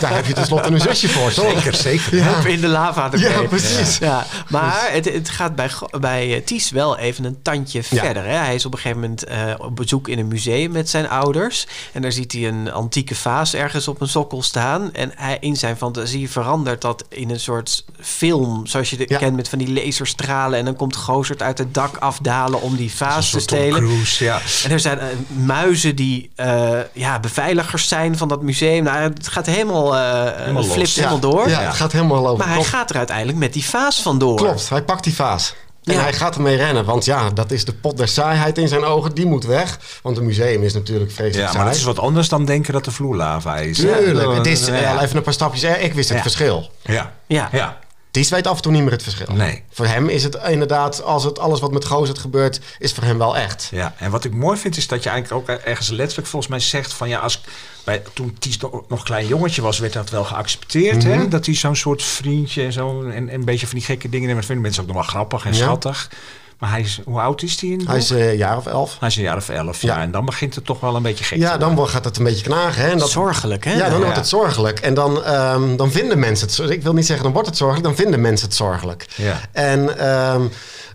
Daar heb je tenslotte een zusje voor, toch? Zeker, zeker. Ja. In de lava erbij. Ja, precies. Ja, maar het, het gaat bij, bij eh, Ties wel even een tandje Ja. verder. Hè? Hij is op een gegeven moment eh, op bezoek in een museum met zijn ouders. En daar ziet hij een antieke vaas ergens op een sokkel staan. En hij, in zijn fantasie verandert dat in een soort film. Zoals je de, kent met van die laserstralen. En dan komt Gozert uit het dak afdalen om die Een vaas te soort Tom stelen. Cruise, ja. En er zijn eh, muizen die eh, ja, beveiligers zijn van dat museum. Nou, het gaat helemaal, eh Helemaal Ja. door. Ja, het gaat helemaal over. Maar hij Klopt. gaat er uiteindelijk met die vaas vandoor. Klopt, hij pakt die vaas. En Ja. hij gaat ermee rennen, want ja, dat is de pot der saaiheid in zijn ogen. Die moet weg, want een museum is natuurlijk vreselijk Ja, maar saai. dat is wat anders dan denken dat de vloer lava is. Tuurlijk, het is ja. even een paar stapjes. Ik wist het Ja. verschil. Ja. Ja. ja. Ties weet af en toe niet meer het verschil. Nee. Voor hem is het inderdaad, als het alles wat met Gozert gebeurt, is voor hem wel echt. Ja, en wat ik mooi vind is dat je eigenlijk ook ergens letterlijk volgens mij zegt van ja, als bij, toen Ties nog, klein jongetje was, werd dat wel geaccepteerd. Mhm. hè? Dat hij zo'n soort vriendje en zo en, en een beetje van die gekke dingen neemt. Dat vinden mensen ook nog wel grappig en Ja. schattig. Maar hij is, hoe oud is hij in Hij is eh, een jaar of elf. Hij is een jaar of elf, ja. Ja. En dan begint het toch wel een beetje gek te Ja, dan wordt- gaat het een beetje knagen. Hè? En dat, Zorgelijk, hè? Ja, dan wordt het zorgelijk. En dan, ehm, dan vinden mensen het Ik wil niet zeggen dan wordt het zorgelijk, dan vinden mensen het zorgelijk. Ja. En ehm,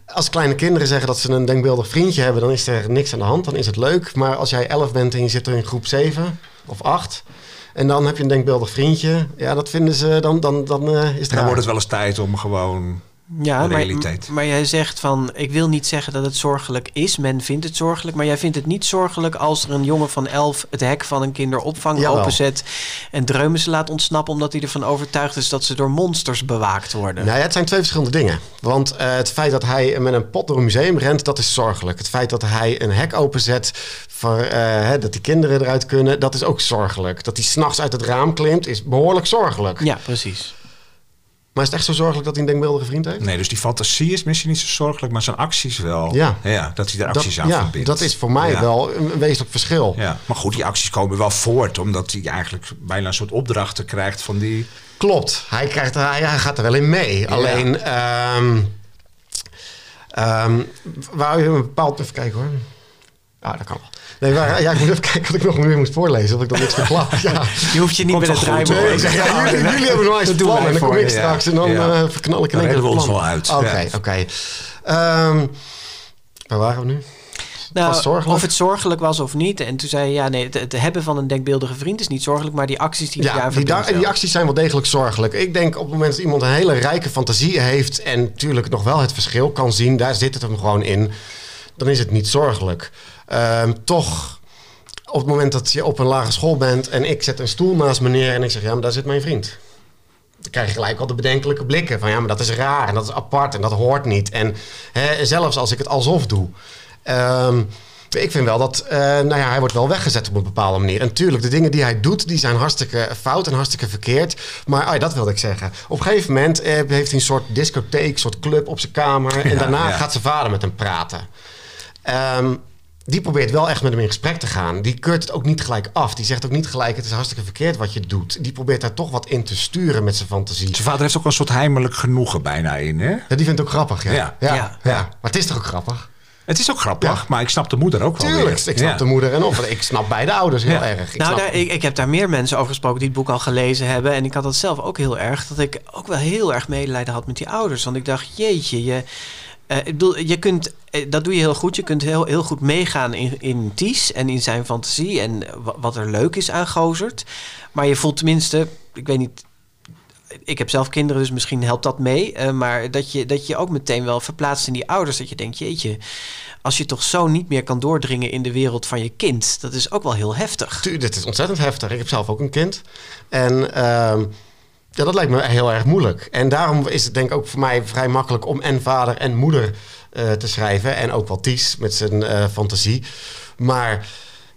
als kleine kinderen zeggen dat ze een denkbeeldig vriendje hebben, dan is er niks aan de hand. Dan is het leuk. Maar als jij elf bent en je zit er in groep 7 of 8. En dan heb je een denkbeeldig vriendje. Ja, dat vinden ze. Dan, dan, dan eh, is het Dan raar. wordt het wel eens tijd om gewoon... Ja, maar, maar jij zegt van, ik wil niet zeggen dat het zorgelijk is. Men vindt het zorgelijk, maar jij vindt het niet zorgelijk als er een jongen van elf het hek van een kinderopvang Jawel. openzet en dreumen ze laat ontsnappen omdat hij ervan overtuigd is dat ze door monsters bewaakt worden. Nou ja, het zijn twee verschillende dingen. Want eh, het feit dat hij met een pot door een museum rent, dat is zorgelijk. Het feit dat hij een hek openzet, voor, eh, hè, dat die kinderen eruit kunnen, dat is ook zorgelijk. Dat hij s'nachts uit het raam klimt, is behoorlijk zorgelijk. Ja, precies. Maar is het echt zo zorgelijk dat hij een denkbeeldige vriend heeft? Nee, dus die fantasie is misschien niet zo zorgelijk, maar zijn acties wel. Ja. dat hij er dat, acties aan ja, verbindt. dat is voor mij Ja. wel een wezenlijk verschil. Ja, maar goed, die acties komen wel voort, omdat hij eigenlijk bijna een soort opdrachten krijgt van die. Klopt, hij, krijgt, hij, hij gaat er wel in mee. Alleen, ehm ehm, wou je een bepaald... Even kijken hoor. Ja, dat kan wel. Nee, waar, ja, ik moet even kijken wat ik nog meer moest voorlezen. Of ik dan niks verklap. Ja. Je hoeft je niet Komt met het draaiboek. Nee, ik zeg, ja, jullie, jullie hebben nog eens plan. En dan kom ik straks en dan Ja. eh, verknal ik in één keer we het ons wel uit. Oké, Ja. oké. Ehm, waar waren we nu? Nou. Of het zorgelijk was of niet. En toen zei je, ja, nee, het, het hebben van een denkbeeldige vriend is niet zorgelijk, maar die acties die Ja, daar die, da- die acties zijn wel degelijk zorgelijk. Ik denk op het moment dat iemand een hele rijke fantasie heeft en natuurlijk nog wel het verschil kan zien, daar zit het hem gewoon in, dan is het niet zorgelijk. Ehm, toch, op het moment dat je op een lagere school bent en ik zet een stoel naast me neer en ik zeg, ja, maar daar zit mijn vriend. Dan krijg je gelijk al de bedenkelijke blikken van ja, maar dat is raar en dat is apart en dat hoort niet. En hè, zelfs als ik het alsof doe. Ehm, ik vind wel dat, eh, nou ja, hij wordt wel weggezet op een bepaalde manier. En tuurlijk, de dingen die hij doet, die zijn hartstikke fout en hartstikke verkeerd. Maar ja, dat wilde ik zeggen. Op een gegeven moment eh, heeft hij een soort discotheek, een soort club op zijn kamer. En daarna ja. gaat zijn vader met hem praten. Ehm, die probeert wel echt met hem in gesprek te gaan. Die keurt het ook niet gelijk af. Die zegt ook niet gelijk, het is hartstikke verkeerd wat je doet. Die probeert daar toch wat in te sturen met zijn fantasie. Zijn vader heeft ook een soort heimelijk genoegen bijna in, hè? Ja, die vindt het ook grappig, ja. Ja. Ja, Ja. ja. Maar het is toch ook grappig? Het is ook grappig, Ja. maar ik snap de moeder ook wel Tuurlijk, weer. ik snap Ja. de moeder en of. Ik snap beide ouders heel Ja. erg. Ik nou, snap- daar, ik, ik heb daar meer mensen over gesproken die het boek al gelezen hebben. En ik had dat zelf ook heel erg. Dat ik ook wel heel erg medelijden had met die ouders. Want ik dacht, jeetje, je, eh, ik bedoel, je kunt, eh, dat doe je heel goed. Je kunt heel, heel goed meegaan in, in Ties en in zijn fantasie. En wa- wat er leuk is aan Gozert. Maar je voelt tenminste, ik weet niet. Ik heb zelf kinderen, dus misschien helpt dat mee. eh, maar dat je, dat je ook meteen wel verplaatst in die ouders. Dat je denkt, jeetje, als je toch zo niet meer kan doordringen in de wereld van je kind. Dat is ook wel heel heftig. Tu- dit is ontzettend heftig. Ik heb zelf ook een kind. En ehm, ja, dat lijkt me heel erg moeilijk. En daarom is het denk ik ook voor mij vrij makkelijk om en vader en moeder eh, te schrijven. En ook wel Ties met zijn eh, fantasie. Maar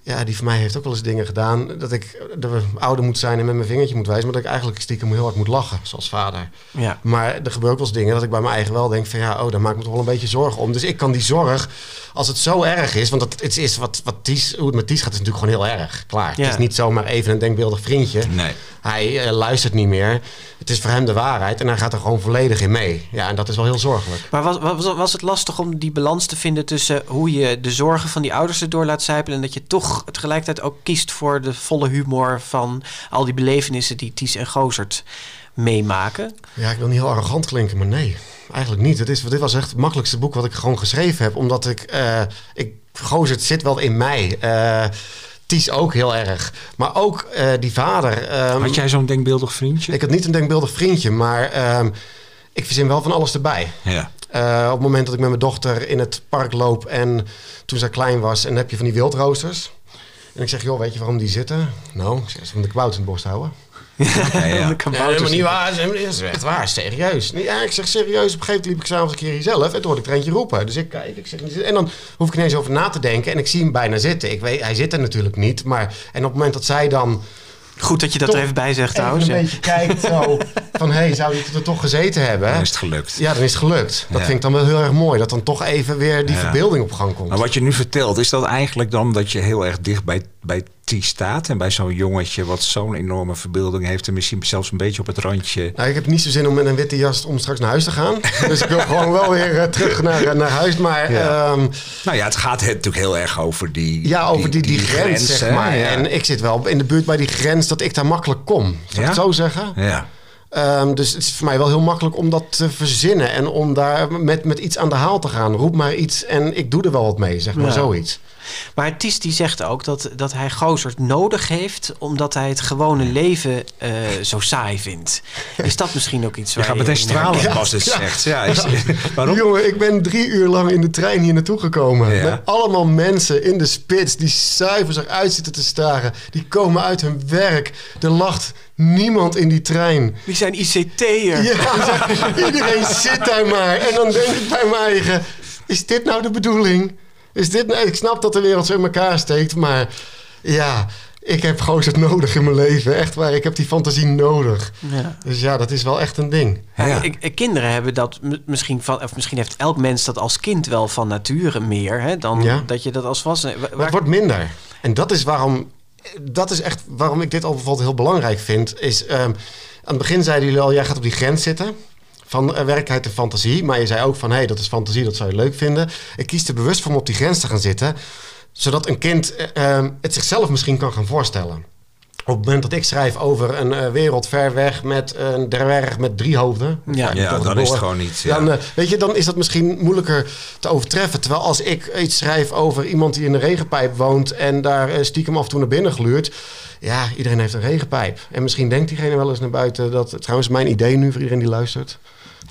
ja, die van mij heeft ook wel eens dingen gedaan... dat ik de ouder moet zijn en met mijn vingertje moet wijzen... maar dat ik eigenlijk stiekem heel hard moet lachen, zoals vader. Ja. Maar er gebeuren ook wel eens dingen dat ik bij mijn eigen wel denk van ja, oh, daar maak ik me toch wel een beetje zorgen om. Dus ik kan die zorg, als het zo erg is, want dat, het is wat, wat Ties, hoe het met Ties gaat, is natuurlijk gewoon heel erg. Klaar. Ja. Het is niet zomaar even een denkbeeldig vriendje. Nee. Hij eh, luistert niet meer. Het is voor hem de waarheid en hij gaat er gewoon volledig in mee. Ja, en dat is wel heel zorgelijk. Maar was, was, was het lastig om die balans te vinden tussen hoe je de zorgen van die ouders erdoor laat sijpelen en dat je toch tegelijkertijd ook kiest voor de volle humor van al die belevenissen die Ties en Gozert meemaken? Ja, ik wil niet heel arrogant klinken, maar nee. Eigenlijk niet. Het is, dit was echt het makkelijkste boek wat ik gewoon geschreven heb. Omdat ik... eh ik Gozert zit wel in mij. Eh Ties ook heel erg. Maar ook eh, die vader. ehm, Had jij zo'n denkbeeldig vriendje? Ik had niet een denkbeeldig vriendje, maar ehm, ik verzin wel van alles erbij. Ja. Eh, op het moment dat ik met mijn dochter in het park loop en toen zij klein was, en dan heb je van die wildroosters. En ik zeg, joh, weet je waarom die zitten? Nou, ze van de kwaad in het borst houden. Ja, ja. Ja, helemaal niet waar. Dat is echt waar, serieus. Nee, Ja, ik zeg serieus. Op een gegeven moment liep ik s'avonds een keer hier zelf en toen hoorde ik er eentje roepen. Dus ik kijk, ik zeg, en dan hoef ik ineens over na te denken en ik zie hem bijna zitten. Ik weet, hij zit er natuurlijk niet, maar en op het moment dat zij dan Goed dat je dat er even bij zegt even trouwens. een ja. beetje kijkt zo van, hé, hey, zou die er toch gezeten hebben? Dan is het gelukt. Ja, dan is het gelukt. Dat Ja. vind ik dan wel heel erg mooi. Dat dan toch even weer die Ja. verbeelding op gang komt. Maar wat je nu vertelt, is dat eigenlijk dan dat je heel erg dicht bij, bij T staat en bij zo'n jongetje wat zo'n enorme verbeelding heeft en misschien zelfs een beetje op het randje. Nou, ik heb niet zo zin om met een witte jas om straks naar huis te gaan. dus ik wil gewoon wel weer eh, terug naar, naar huis. Maar Ja. ja, Nou ja, het gaat het natuurlijk heel erg over die, ja over die, die, grens, zeg maar. Ja. En ik zit wel in de buurt bij die grens dat ik daar makkelijk kom. Zal ik het zo zeggen? ja. Ehm, dus het is voor mij wel heel makkelijk om dat te verzinnen. En om daar met, met iets aan de haal te gaan. Roep maar iets en ik doe er wel wat mee, zeg maar Ja. zoiets. Maar Ties die zegt ook dat, dat hij Gozert nodig heeft omdat hij het gewone leven eh, zo saai vindt. Is dat misschien ook iets Je waar gaat meteen stralen herkent? als het zegt. Ja, is, waarom? Jongen, ik ben drie uur lang in de trein hier naartoe gekomen. Ja. Met allemaal mensen in de spits die zuiver eruit zitten te staren. Die komen uit hun werk. Er lacht niemand in die trein. Die zijn ICT'er. Ja, iedereen zit daar maar. En dan denk ik bij mijn eigen, is dit nou de bedoeling? Is dit nou, ik snap dat de wereld zo in elkaar steekt, maar ja, ik heb gozer nodig in mijn leven. Echt waar, ik heb die fantasie nodig. Ja. Dus ja, dat is wel echt een ding. Ja, Ja. ik- ik- kinderen hebben dat misschien van, of misschien heeft elk mens dat als kind wel van nature meer hè, dan Ja. dat je dat als volwassene. Wa- Maar waar- het wordt minder. En dat is waarom, dat is echt waarom ik dit al heel belangrijk vind. Is, ehm, aan het begin zeiden jullie al, jij gaat op die grens zitten. Van eh, werkelijkheid en fantasie. Maar je zei ook van, hé, hey, dat is fantasie, dat zou je leuk vinden. Ik kies er bewust voor om op die grens te gaan zitten. Zodat een kind eh, ehm, het zichzelf misschien kan gaan voorstellen. Op het moment dat ik schrijf over een uh, wereld ver weg met een dwerg met drie hoofden. Ja, ja dan is het gewoon niet. Ja. Dan, uh, weet je, dan is dat misschien moeilijker te overtreffen. Terwijl als ik iets schrijf over iemand die in een regenpijp woont en daar uh, stiekem af en toe naar binnen gluurt. Ja, iedereen heeft een regenpijp. En misschien denkt diegene wel eens naar buiten dat. Trouwens, mijn idee nu voor iedereen die luistert.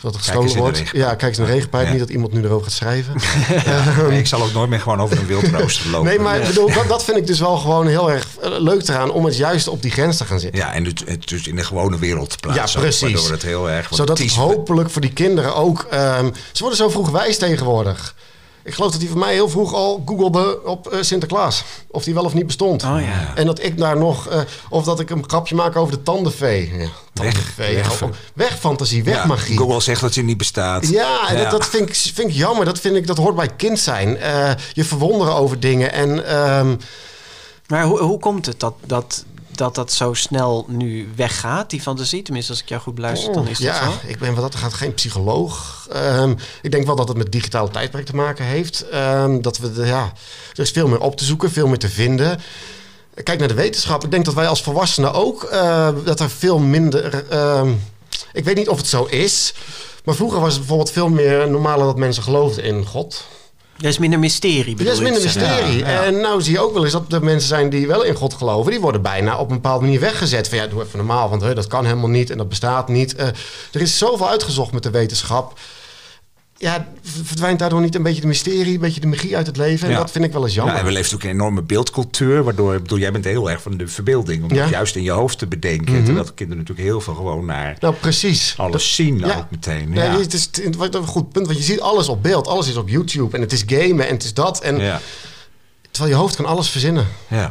Dat het gestolen wordt. Ja, kijk eens naar de regenpijp. Ja. Niet dat iemand nu erover gaat schrijven. ja, nee, ik zal ook nooit meer gewoon over een wildrooster lopen. Nee, maar bedoel, dat, dat, vind ik dus wel gewoon heel erg leuk eraan om het juist op die grens te gaan zitten. Ja, en het, het dus in de gewone wereld te plaatsen. Ja, precies. Waardoor het heel erg. Zodat het hopelijk voor die kinderen ook. Um, ze worden zo vroeg wijs tegenwoordig. Ik geloof dat hij voor mij heel vroeg al googelde op uh, Sinterklaas. Of die wel of niet bestond. Oh, ja. En dat ik daar nog... Uh, of dat ik een grapje maak over de tandenvee. Ja, tandenvee. Weg, weg, weg fantasie, weg ja, magie. Google zegt dat je niet bestaat. Ja, en. Dat, dat vind, ik, vind ik jammer. Dat, vind ik, dat hoort bij kind zijn. Uh, je verwonderen over dingen. En, um, maar hoe, hoe komt het dat... dat dat dat zo snel nu weggaat, die fantasie? Tenminste, als ik jou goed beluister, dan is dat ja, zo. ik ben wat dat gaat geen psycholoog. Um, ik denk wel dat het met digitale tijdperk te maken heeft. Um, dat we, de, ja, er is veel meer op te zoeken, veel meer te vinden. Kijk naar de wetenschap. Ik denk dat wij als volwassenen ook, uh, dat er veel minder... Uh, ik weet niet of het zo is, maar vroeger was het bijvoorbeeld veel meer normaal dat mensen geloofden in God. Er is minder mysterie. Er is minder mysterie. Ja, ja. En nou zie je ook wel eens dat er mensen zijn die wel in God geloven. Die worden bijna op een bepaalde manier weggezet. Van ja, doe even normaal, want he, dat kan helemaal niet en dat bestaat niet. Uh, er is zoveel uitgezocht met de wetenschap. Ja, verdwijnt daardoor niet een beetje de mysterie, een beetje de magie uit het leven? En ja. dat vind ik wel eens jammer. Ja, en we leven ook een enorme beeldcultuur, waardoor, bedoel, jij bent heel erg van de verbeelding. Om ja. het juist in je hoofd te bedenken. Mm -hmm. Terwijl de kinderen natuurlijk heel veel gewoon naar nou, precies. alles dat, zien ja. ook meteen. Ja. Nee, het is een goed punt, want je ziet alles op beeld. Alles is op YouTube en het is gamen en het is dat. En Terwijl je hoofd kan alles verzinnen.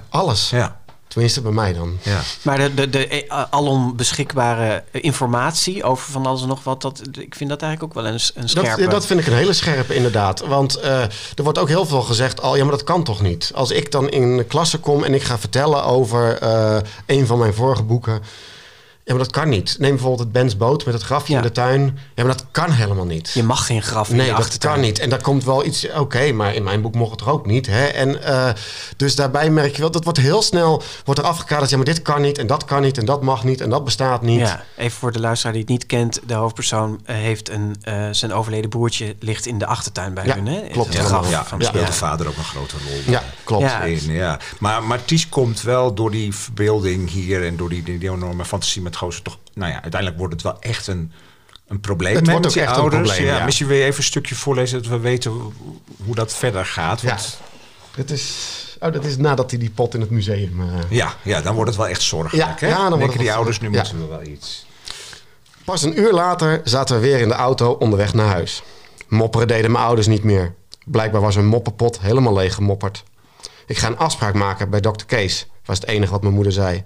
Alles. Ja. Tenminste, bij mij dan. Ja. Maar de, de, de alom beschikbare informatie over van alles en nog wat, dat, ik vind dat eigenlijk ook wel een, een scherpe. Dat, dat vind ik een hele scherpe, inderdaad. Want uh, er wordt ook heel veel gezegd al, ja, maar dat kan toch niet? Als ik dan in de klasse kom en ik ga vertellen over uh, een van mijn vorige boeken. Ja, maar dat kan niet. Neem bijvoorbeeld het Bens boot met het grafje Ja. in de tuin. Ja, maar dat kan helemaal niet. Je mag geen graf in Nee, dat kan niet. En daar komt wel iets... Oké, maar in mijn boek mocht het er ook niet. Hè? En eh, dus daarbij merk je wel... Dat wordt heel snel wordt er afgekaderd. Ja, maar dit kan niet en dat kan niet en dat mag niet en dat bestaat niet. Ja, even voor de luisteraar die het niet kent. De hoofdpersoon eh, heeft een, eh, zijn overleden broertje ligt in de achtertuin bij Ja, hun. Hè? klopt Het graf Ja, van daar speelt ja. de vader ook een grote rol. Ja, klopt. Ja. in. Ja. Maar, maar Ties komt wel door die verbeelding hier en door die, die, die enorme fantasie met gozer toch. Nou ja, uiteindelijk wordt het wel echt een, een probleem. Het wordt met die echt een ouders. probleem, ja. Misschien wil je even een stukje voorlezen dat we weten hoe, dat verder gaat. Ja. Want, Het is, oh, dat is nadat hij die pot in het museum... eh, ja, ja, dan wordt het wel echt zorgelijk. Ja, hè? ja, dan denken die ouders, nu ja. moeten we wel iets. Pas een uur later zaten we weer in de auto onderweg naar huis. Mopperen deden mijn ouders niet meer. Blijkbaar was hun moppenpot helemaal leeg gemopperd. Ik ga een afspraak maken bij dokter Kees, was het enige wat mijn moeder zei.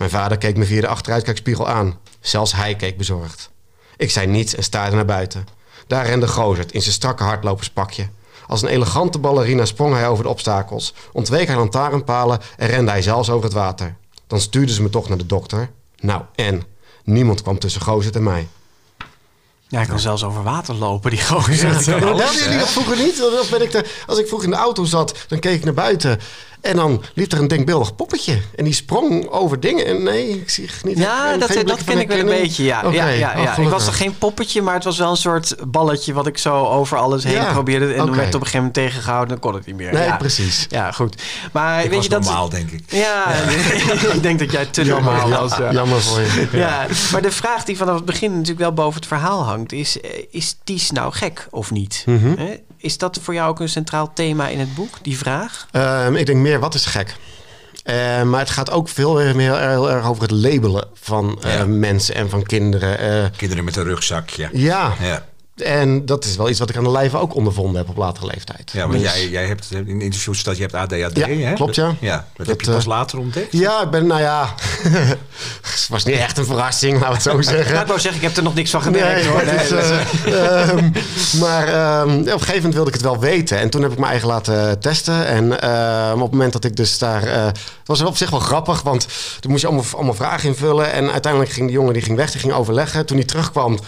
Mijn vader keek me via de achteruitkijkspiegel aan. Zelfs hij keek bezorgd. Ik zei niets en staarde naar buiten. Daar rende Gozert in zijn strakke hardloperspakje. Als een elegante ballerina sprong hij over de obstakels, ontweek hij lantaarnpalen en rende hij zelfs over het water. Dan stuurden ze me toch naar de dokter. Nou, en? Niemand kwam tussen Gozert en mij. Ja, hij kan zelfs over water lopen, die gozer. Ja, hadden jullie dat vroeger niet? Dan ben ik de, als ik vroeg in de auto zat, dan keek ik naar buiten. En dan liep er een denkbeeldig poppetje. En die sprong over dingen. En nee, ik zie niet. Ja, dat, dat ken ik wel een beetje, ja. Oké, ja, ja, oh, ja. ik was er geen poppetje, maar het was wel een soort balletje... wat ik zo over alles heen Ja, probeerde. En toen werd het op een gegeven moment tegengehouden. Dan kon het niet meer. Nee, ja. precies. Ja, goed. Maar Ik weet was je dat... normaal, denk ik. Ja, ik denk dat jij te normaal was. Ja. Jammer voor je. Ja, maar de vraag die vanaf het begin natuurlijk wel boven het verhaal hangt... is, eh, is Ties nou gek of niet? Mhm. Hè? Is dat voor jou ook een centraal thema in het boek, die vraag? Ehm, ik denk meer, wat is gek? Eh, maar het gaat ook veel meer heel, heel erg over het labelen van eh, Ja. mensen en van kinderen. Eh, Kinderen met een rugzakje. ja, Ja. En dat is wel iets wat ik aan de lijve ook ondervonden heb op latere leeftijd. Ja, want Dus- jij, jij hebt in interviews dat je hebt ADHD, Ja, hè? klopt, ja. Ja, dat, Dat, heb je pas eh, later ontdekt. Ja, ik ben, nou ja, het was niet echt een verrassing, laten we het zo zeggen. Ja, ik wou zeggen, ik heb er nog niks van gemerkt hoor. is, eh, ehm, maar op een gegeven moment wilde ik het wel weten. En toen heb ik mijn eigen laten testen. En ehm, op het moment dat ik dus daar... eh, het was op zich wel grappig, want toen moest je allemaal, allemaal vragen invullen. En uiteindelijk ging die jongen die ging weg, die ging overleggen. Toen hij terugkwam,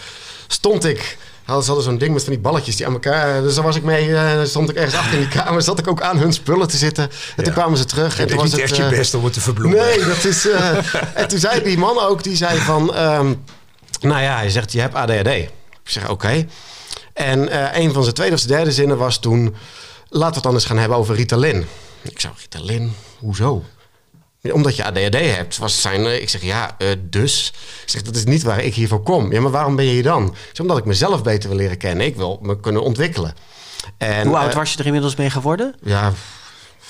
stond ik hadden, ze hadden zo'n ding met van die balletjes die aan elkaar... Dus daar was ik mee, uh, stond ik ergens achter in die kamer. Zat ik ook aan hun spullen te zitten. En ja. toen kwamen ze terug. en toen was niet het, echt je best om het te verbloemen. Nee, dat is... en toen zei die man ook, die zei van... Um, nou ja, hij zegt, je hebt ADHD. Ik zeg, oké. En uh, een van zijn tweede of zijn derde zinnen was toen... Laten we het dan eens gaan hebben over Ritalin. Ik zei, Ritalin? Hoezo? Omdat je ADHD hebt. Was zijn, ik zeg, ja, uh, dus. Ik zeg, dat is niet waar ik hiervoor kom. Ja, maar waarom ben je hier dan? Ik zeg, omdat ik mezelf beter wil leren kennen. Ik wil me kunnen ontwikkelen. En, Hoe oud uh, was je er inmiddels mee geworden? Ja,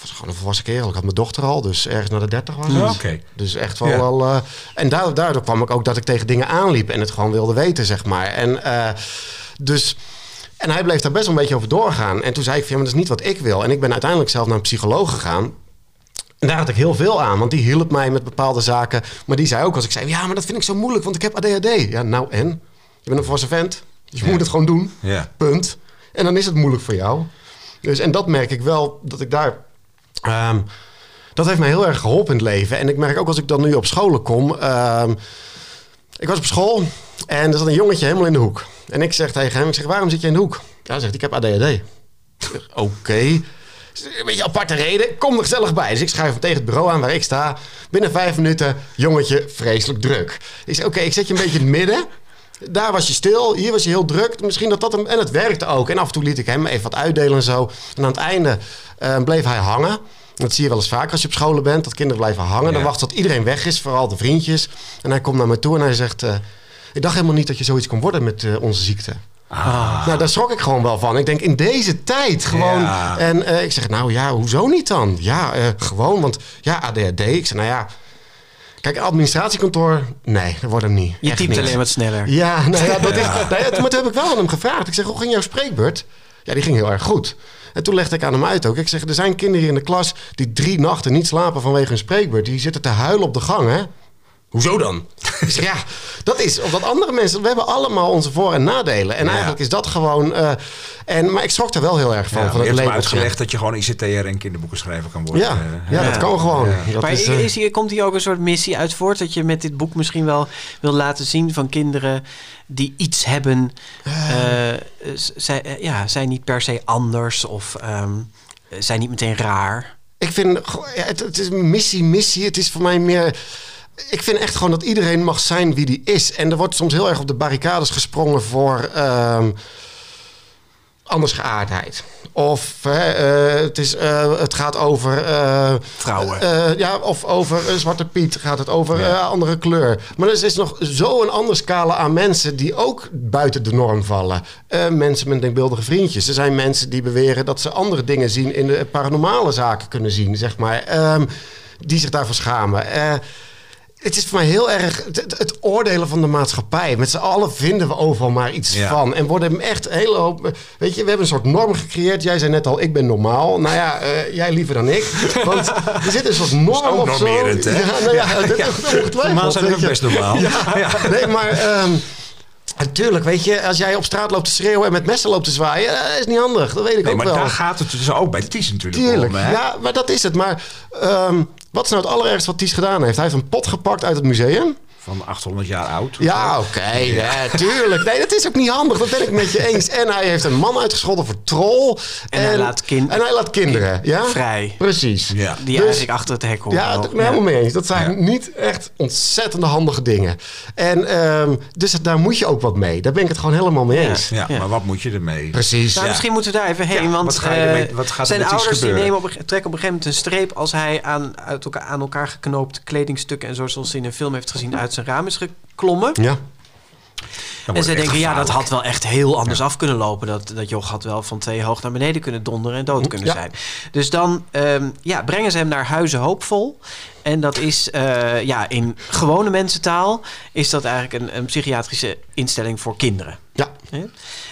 was gewoon een volwassen kerel. Ik had mijn dochter al, dus ergens naar de 30 was. Oké. Dus echt wel ja. wel. Uh, en daardoor, daardoor kwam ik ook dat ik tegen dingen aanliep en het gewoon wilde weten, zeg maar. En dus. En hij bleef daar best wel een beetje over doorgaan. En toen zei ik, van, ja, maar dat is niet wat ik wil. En ik ben uiteindelijk zelf naar een psycholoog gegaan. En daar had ik heel veel aan, want die hielp mij met bepaalde zaken. Maar die zei ook als ik zei, ja, maar dat vind ik zo moeilijk, want ik heb ADHD. Ja, nou en? Je bent een volwassen vent, dus je moet het gewoon doen. Ja. Punt. En dan is het moeilijk voor jou. Dus, en dat merk ik wel, dat ik daar... Um, dat heeft mij heel erg geholpen in het leven. En ik merk ook als ik dan nu op scholen kom... Um, ik was op school en er zat een jongetje helemaal in de hoek. En ik zeg tegen hem, ik zeg, waarom zit je in de hoek? Ja, hij zegt, ik heb ADHD. Oké. Okay. Een beetje aparte reden. Kom er gezellig bij. Dus ik schrijf hem tegen het bureau aan waar ik sta. Binnen vijf minuten, jongetje, vreselijk druk. Ik zeg, oké, ik zet je een beetje in het midden. Daar was je stil, hier was je heel druk. Misschien dat dat hem... En het werkte ook. En af en toe liet ik hem even wat uitdelen en zo. En aan het einde uh, bleef hij hangen. Dat zie je wel eens vaker als je op scholen bent. Dat kinderen blijven hangen. Ja. Dan wacht tot iedereen weg is, vooral de vriendjes. En hij komt naar me toe en hij zegt... Uh, ik dacht helemaal niet dat je zoiets kon worden met uh, onze ziekte. Ah. Nou, daar schrok ik gewoon wel van. Ik denk in deze tijd gewoon. Ja. En uh, ik zeg, nou ja, hoezo niet dan? Ja, uh, gewoon, want ja, ADHD. Ik zeg, nou ja. Kijk, administratiekantoor, nee, dat wordt hem niet. Je typt alleen wat sneller. Ja, nou ja, dat ja. Nou ja, maar toen heb ik wel aan hem gevraagd. Ik zeg, hoe ging jouw spreekbeurt? Ja, die ging heel erg goed. En toen legde ik aan hem uit ook. Ik zeg, er zijn kinderen hier in de klas die drie nachten niet slapen vanwege een spreekbeurt. Die zitten te huilen op de gang, hè? Hoezo dan? zeg, ja, dat is omdat andere mensen. We hebben allemaal onze voor- en nadelen. En ja. eigenlijk is dat gewoon. Uh, en, maar ik schrok er wel heel erg van. Ja, van het je hebt uitgelegd dat je gewoon ICT'er en kinderboekenschrijver kan worden. Ja, ja, dat kan gewoon. Dat maar is, uh, is hier, komt hier ook een soort missie uit voort? Dat je met dit boek misschien wel wil laten zien van kinderen die iets hebben. Uh, zij, ja, zijn niet per se anders of um, zijn niet meteen raar. Ik vind, ja, het, het is een missie, missie. Het is voor mij meer ik vind echt gewoon dat iedereen mag zijn wie die is. En er wordt soms heel erg op de barricades gesprongen voor uh, andersgeaardheid. Of uh, het, is, uh, het gaat over... Uh, Vrouwen. ja, of over Zwarte Piet gaat het over ja. andere kleur. Maar er is nog zo'n andere scala aan mensen die ook buiten de norm vallen. mensen met denkbeeldige vriendjes. Er zijn mensen die beweren dat ze andere dingen zien... in de paranormale zaken kunnen zien, zeg maar. Ehm, die zich daarvoor schamen. Het is voor mij heel erg het, het, oordelen van de maatschappij. Met z'n allen vinden we overal maar iets ja. van. En worden echt een hele hoop... Weet je, we hebben een soort norm gecreëerd. Jij zei net al, ik ben normaal. Nou ja, uh, jij liever dan ik. Want er zit een soort norm op zo. Hè? Ja, nou ja, dat. Normaal zijn we ook best normaal. Ja. Nee, maar... Um, Natuurlijk, weet je, als jij op straat loopt te schreeuwen en met messen loopt te zwaaien, dat is niet handig. Dat weet ik nee, ook maar wel. daar gaat het dus ook bij Ties natuurlijk Tuurlijk, om. Hè? Ja, maar dat is het. Maar um, wat is nou het allerergste wat Ties gedaan heeft? Hij heeft een pot gepakt uit het museum. Van 800 jaar oud. Ja, oké. Okay, ja. ja, tuurlijk. Nee, dat is ook niet handig. Dat ben ik met je eens. En hij heeft een man uitgescholden voor troll. En, en hij laat, kind en hij laat kinderen. Ja? Vrij. Precies. Ja. Die dus, eigenlijk achter het hek horen. Ja, dat ben ik helemaal mee eens. Dat zijn ja. niet echt ontzettende handige dingen. En um, dus daar moet je ook wat mee. Daar ben ik het gewoon helemaal mee eens. Ja, maar wat moet je ermee? Precies. Nou, misschien moeten we daar even heen. want wat ga je ermee, wat gaat zijn er ouders die nemen op, trekken op een gegeven moment een streep... als hij aan, uit elkaar, aan elkaar geknoopte kledingstukken... en zoals hij in een film heeft gezien uit zijn raam is geklommen. Ja. En zij denken, ja, dat had wel echt heel anders ja. af kunnen lopen. Dat, dat joch had wel van twee hoog naar beneden kunnen donderen en dood kunnen Ja. zijn. Dus dan um, ja, brengen ze hem naar Huizen Hoopvol. En dat is, uh, ja, in gewone mensentaal... is dat eigenlijk een, een psychiatrische instelling voor kinderen. Ja. Uh,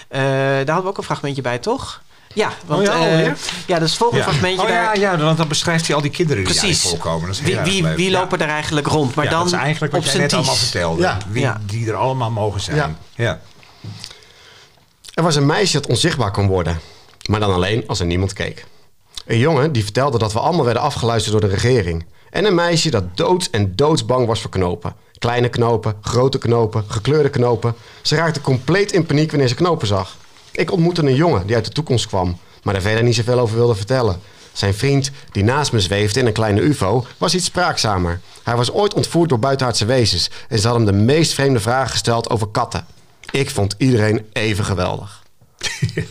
daar hadden we ook een fragmentje bij, toch? Ja, want Oh ja, uh, alweer? ja, dat is het volgende Ja. fragmentje. Oh ja, daar, ja, want dan beschrijft hij al die kinderen die Precies. voorkomen. Dat is wie wie, wie Ja. lopen er eigenlijk rond? Maar ja, dan dat is eigenlijk op wat jij zijn net allemaal vertelde. Ja. Wie Ja. die er allemaal mogen zijn. Ja. Ja. Er was een meisje dat onzichtbaar kon worden. Maar dan alleen als er niemand keek. Een jongen die vertelde dat we allemaal werden afgeluisterd door de regering. En een meisje dat doods en doodsbang was voor knopen. Kleine knopen, grote knopen, gekleurde knopen. Ze raakte compleet in paniek wanneer ze knopen zag. Ik ontmoette een jongen die uit de toekomst kwam, maar daar verder niet zoveel over wilde vertellen. Zijn vriend, die naast me zweefde in een kleine ufo, was iets spraakzamer. Hij was ooit ontvoerd door buitenaardse wezens en ze hadden hem de meest vreemde vragen gesteld over katten. Ik vond iedereen even geweldig.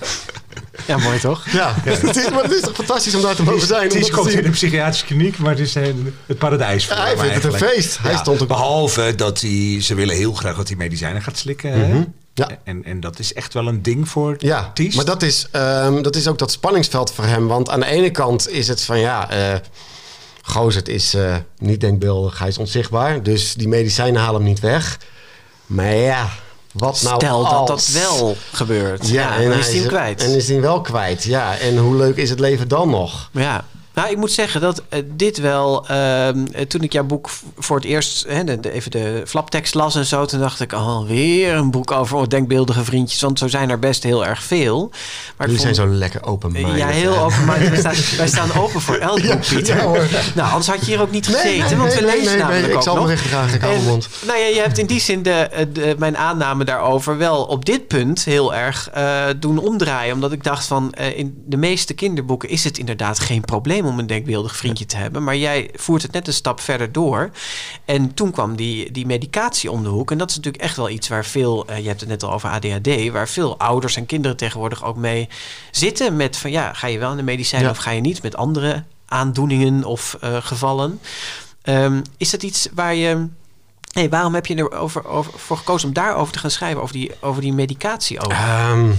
Ja, mooi toch? Ja, Het, is, maar het is toch fantastisch om daar te mogen zijn. te komt in een psychiatrische kliniek, maar het is eh, het paradijs voor Ja, hij vindt het een feest. Hij stond ook- Behalve dat hij, ze willen heel graag dat hij medicijnen gaat slikken. Mhm. Ja. En, en dat is echt wel een ding voor Ja, Ties. maar dat is, ehm, dat is ook dat spanningsveld voor hem. Want aan de ene kant is het van ja, eh Gozert is eh, niet denkbeeldig, hij is onzichtbaar. Dus die medicijnen halen hem niet weg. Maar ja, wat nou Stel dat dat wel gebeurt. Ja, Ja, en is hij hem kwijt. En is hij wel kwijt, ja. En hoe leuk is het leven dan nog? Ja. Nou, ik moet zeggen dat eh, dit wel... ehm, eh, toen ik jouw boek voor het eerst... Hè, de, de- even de flaptekst las en zo... toen dacht ik, oh, weer een boek over denkbeeldige vriendjes. Want zo zijn er best heel erg veel. Maar ik Jullie zijn zo lekker open Ja, heel open. Wij staan, wij staan open voor elk boek, Pieter. ja, nou, anders had je hier ook niet gezeten. nee, want we nee, lezen namelijk ik ook zal nog. me recht graag, ik En, mond. Nou ja, je hebt in die zin de, de, mijn aanname daarover wel op dit punt heel erg eh, doen omdraaien. Omdat ik dacht van, eh, in de meeste kinderboeken is het inderdaad geen probleem om een denkbeeldig vriendje te hebben. Maar jij voert het net een stap verder door. En toen kwam die, die medicatie om de hoek. En dat is natuurlijk echt wel iets waar veel, eh, je hebt het net al over ADHD, waar veel ouders en kinderen tegenwoordig ook mee zitten. Met van ja, ga je wel in de medicijnen Ja. of ga je niet? Met andere aandoeningen of eh, gevallen. Ehm, is dat iets waar je. Hey, waarom heb je er over, over, voor gekozen om daarover te gaan schrijven, over die, over die medicatie? Ehm,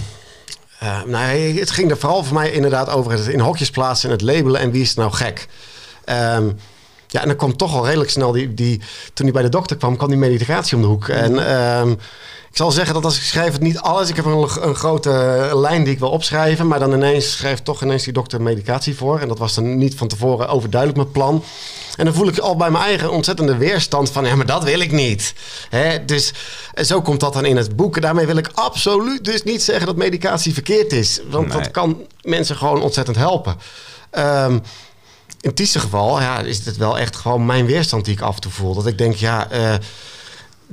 eh, nee, het ging er vooral voor mij inderdaad over het in hokjes plaatsen en het labelen en wie is nou gek. Ehm, ja, en dan kwam toch al redelijk snel die, die... Toen hij bij de dokter kwam, kwam die medicatie om de hoek. En ehm, ik zal zeggen dat als ik schrijf het niet alles... Ik heb een, een grote lijn die ik wil opschrijven... maar dan ineens schrijft toch ineens die dokter medicatie voor. En dat was dan niet van tevoren overduidelijk mijn plan. En dan voel ik al bij mijn eigen ontzettende weerstand van... ja, maar dat wil ik niet. Hè? Dus en zo komt dat dan in het boek. Daarmee wil ik absoluut dus niet zeggen dat medicatie verkeerd is. Want Nee. dat kan mensen gewoon ontzettend helpen. Ehm, in Ties' geval ja, is het wel echt gewoon mijn weerstand die ik af en toe voel. Dat ik denk, ja, eh,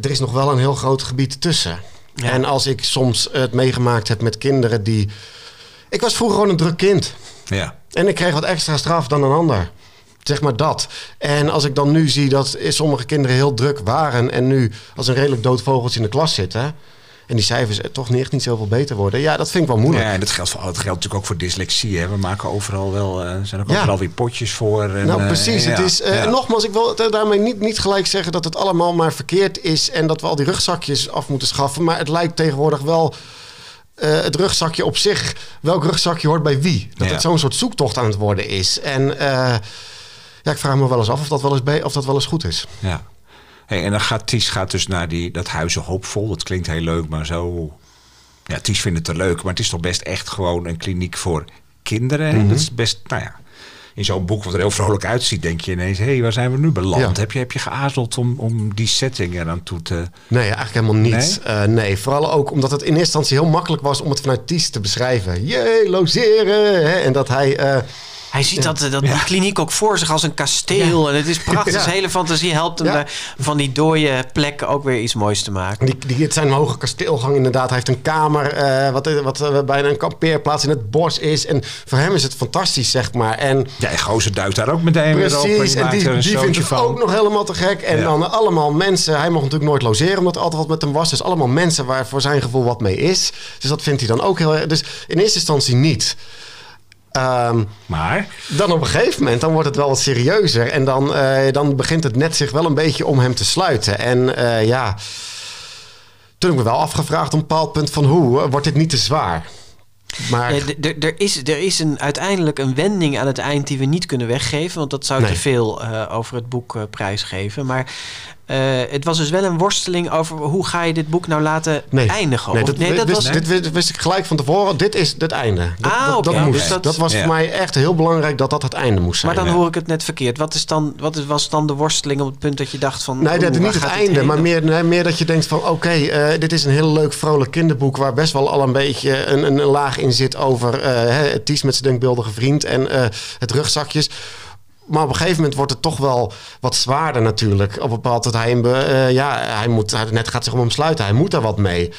er is nog wel een heel groot gebied tussen. Ja. En als ik soms het meegemaakt heb met kinderen die... Ik was vroeger gewoon een druk kind. Ja. En ik kreeg wat extra straf dan een ander. Zeg maar dat. En als ik dan nu zie dat sommige kinderen heel druk waren... en nu als een redelijk dood vogeltje in de klas zitten... en die cijfers toch niet, echt niet zoveel beter worden... ja, dat vind ik wel moeilijk. Ja, en dat geldt, voor, dat geldt natuurlijk ook voor dyslexie. Hè. We maken overal wel, eh, er zijn ook Ja. overal weer potjes voor. En, nou, eh, precies. ja, het is, eh. Nogmaals, ik wil daarmee niet, niet gelijk zeggen dat het allemaal maar verkeerd is en dat we al die rugzakjes af moeten schaffen. Maar het lijkt tegenwoordig wel eh, het rugzakje op zich. Welk rugzakje hoort bij wie? Dat Ja. het zo'n soort zoektocht aan het worden is. En eh, ja, ik vraag me wel eens af of dat wel eens, be- of dat wel eens goed is. Ja. Hey, en dan gaat Ties gaat dus naar die, dat huizen hoopvol. Dat klinkt heel leuk, maar zo... Ja, Ties vindt het er leuk, maar het is toch best echt gewoon een kliniek voor kinderen. Mhm. Dat is best, nou ja... In zo'n boek wat er heel vrolijk uitziet, denk je ineens... hé, hey, waar zijn we nu beland? Ja. Heb, je, heb je geaarzeld om, om die setting eraan toe te... Nee, eigenlijk helemaal niet. Nee? Nee? nee, vooral ook omdat het in eerste instantie heel makkelijk was om het vanuit Ties te beschrijven. Jee, logeren! Hè? En dat hij... eh, Hij ziet dat, dat, die kliniek ook voor zich als een kasteel. En het is prachtig. Ja. Zijn hele fantasie helpt hem daar van die dode plekken ook weer iets moois te maken. Die, die, het zijn een hoge kasteelgang inderdaad. Hij heeft een kamer eh, wat, wat eh, bijna een kampeerplaats in het bos is. En voor hem is het fantastisch, zeg maar. En Ja, en Gozer duikt daar ook meteen weer op. precies, en die, die vindt het van. ook nog helemaal te gek. En Ja. dan allemaal mensen. Hij mocht natuurlijk nooit logeren, omdat er altijd wat met hem was. Dus allemaal mensen waar voor zijn gevoel wat mee is. Dus dat vindt hij dan ook heel erg. Dus in eerste instantie niet. Ehm, Maar... dan op een gegeven moment, dan wordt het wel wat serieuzer. En dan, eh, dan begint het net zich wel een beetje om hem te sluiten. En eh, ja, toen heb ik me wel afgevraagd op een bepaald punt van hoe, eh, wordt dit niet te zwaar? Maar er is, er is een, uiteindelijk een wending aan het eind die we niet kunnen weggeven. Want dat zou Nee. te veel eh, over het boek prijsgeven. Maar eh, het was dus wel een worsteling over hoe ga je dit boek nou laten nee, eindigen. nee, dat, nee, dat wist, was, dit wist, wist ik gelijk van tevoren. Dit is het einde. Dat, Ah, dat, oké, dat, moest. dus dat- dat, was Ja. voor mij echt heel belangrijk dat dat het einde moest zijn. maar dan ja. hoor ik het net verkeerd. Wat, is dan, wat is, was dan de worsteling op het punt dat je dacht van... Nee, dat, niet het einde, heen? maar meer, nee, meer dat je denkt van... oké, eh, dit is een heel leuk, vrolijk kinderboek... waar best wel al een beetje een, een, een laag in zit over... eh, hè, het Ties met zijn denkbeeldige vriend en eh, het rugzakjes. Maar op een gegeven moment wordt het toch wel wat zwaarder natuurlijk. Op een bepaald dat hij, uh, ja, hij moet, hij, net gaat zich om hem sluiten. Hij moet daar wat mee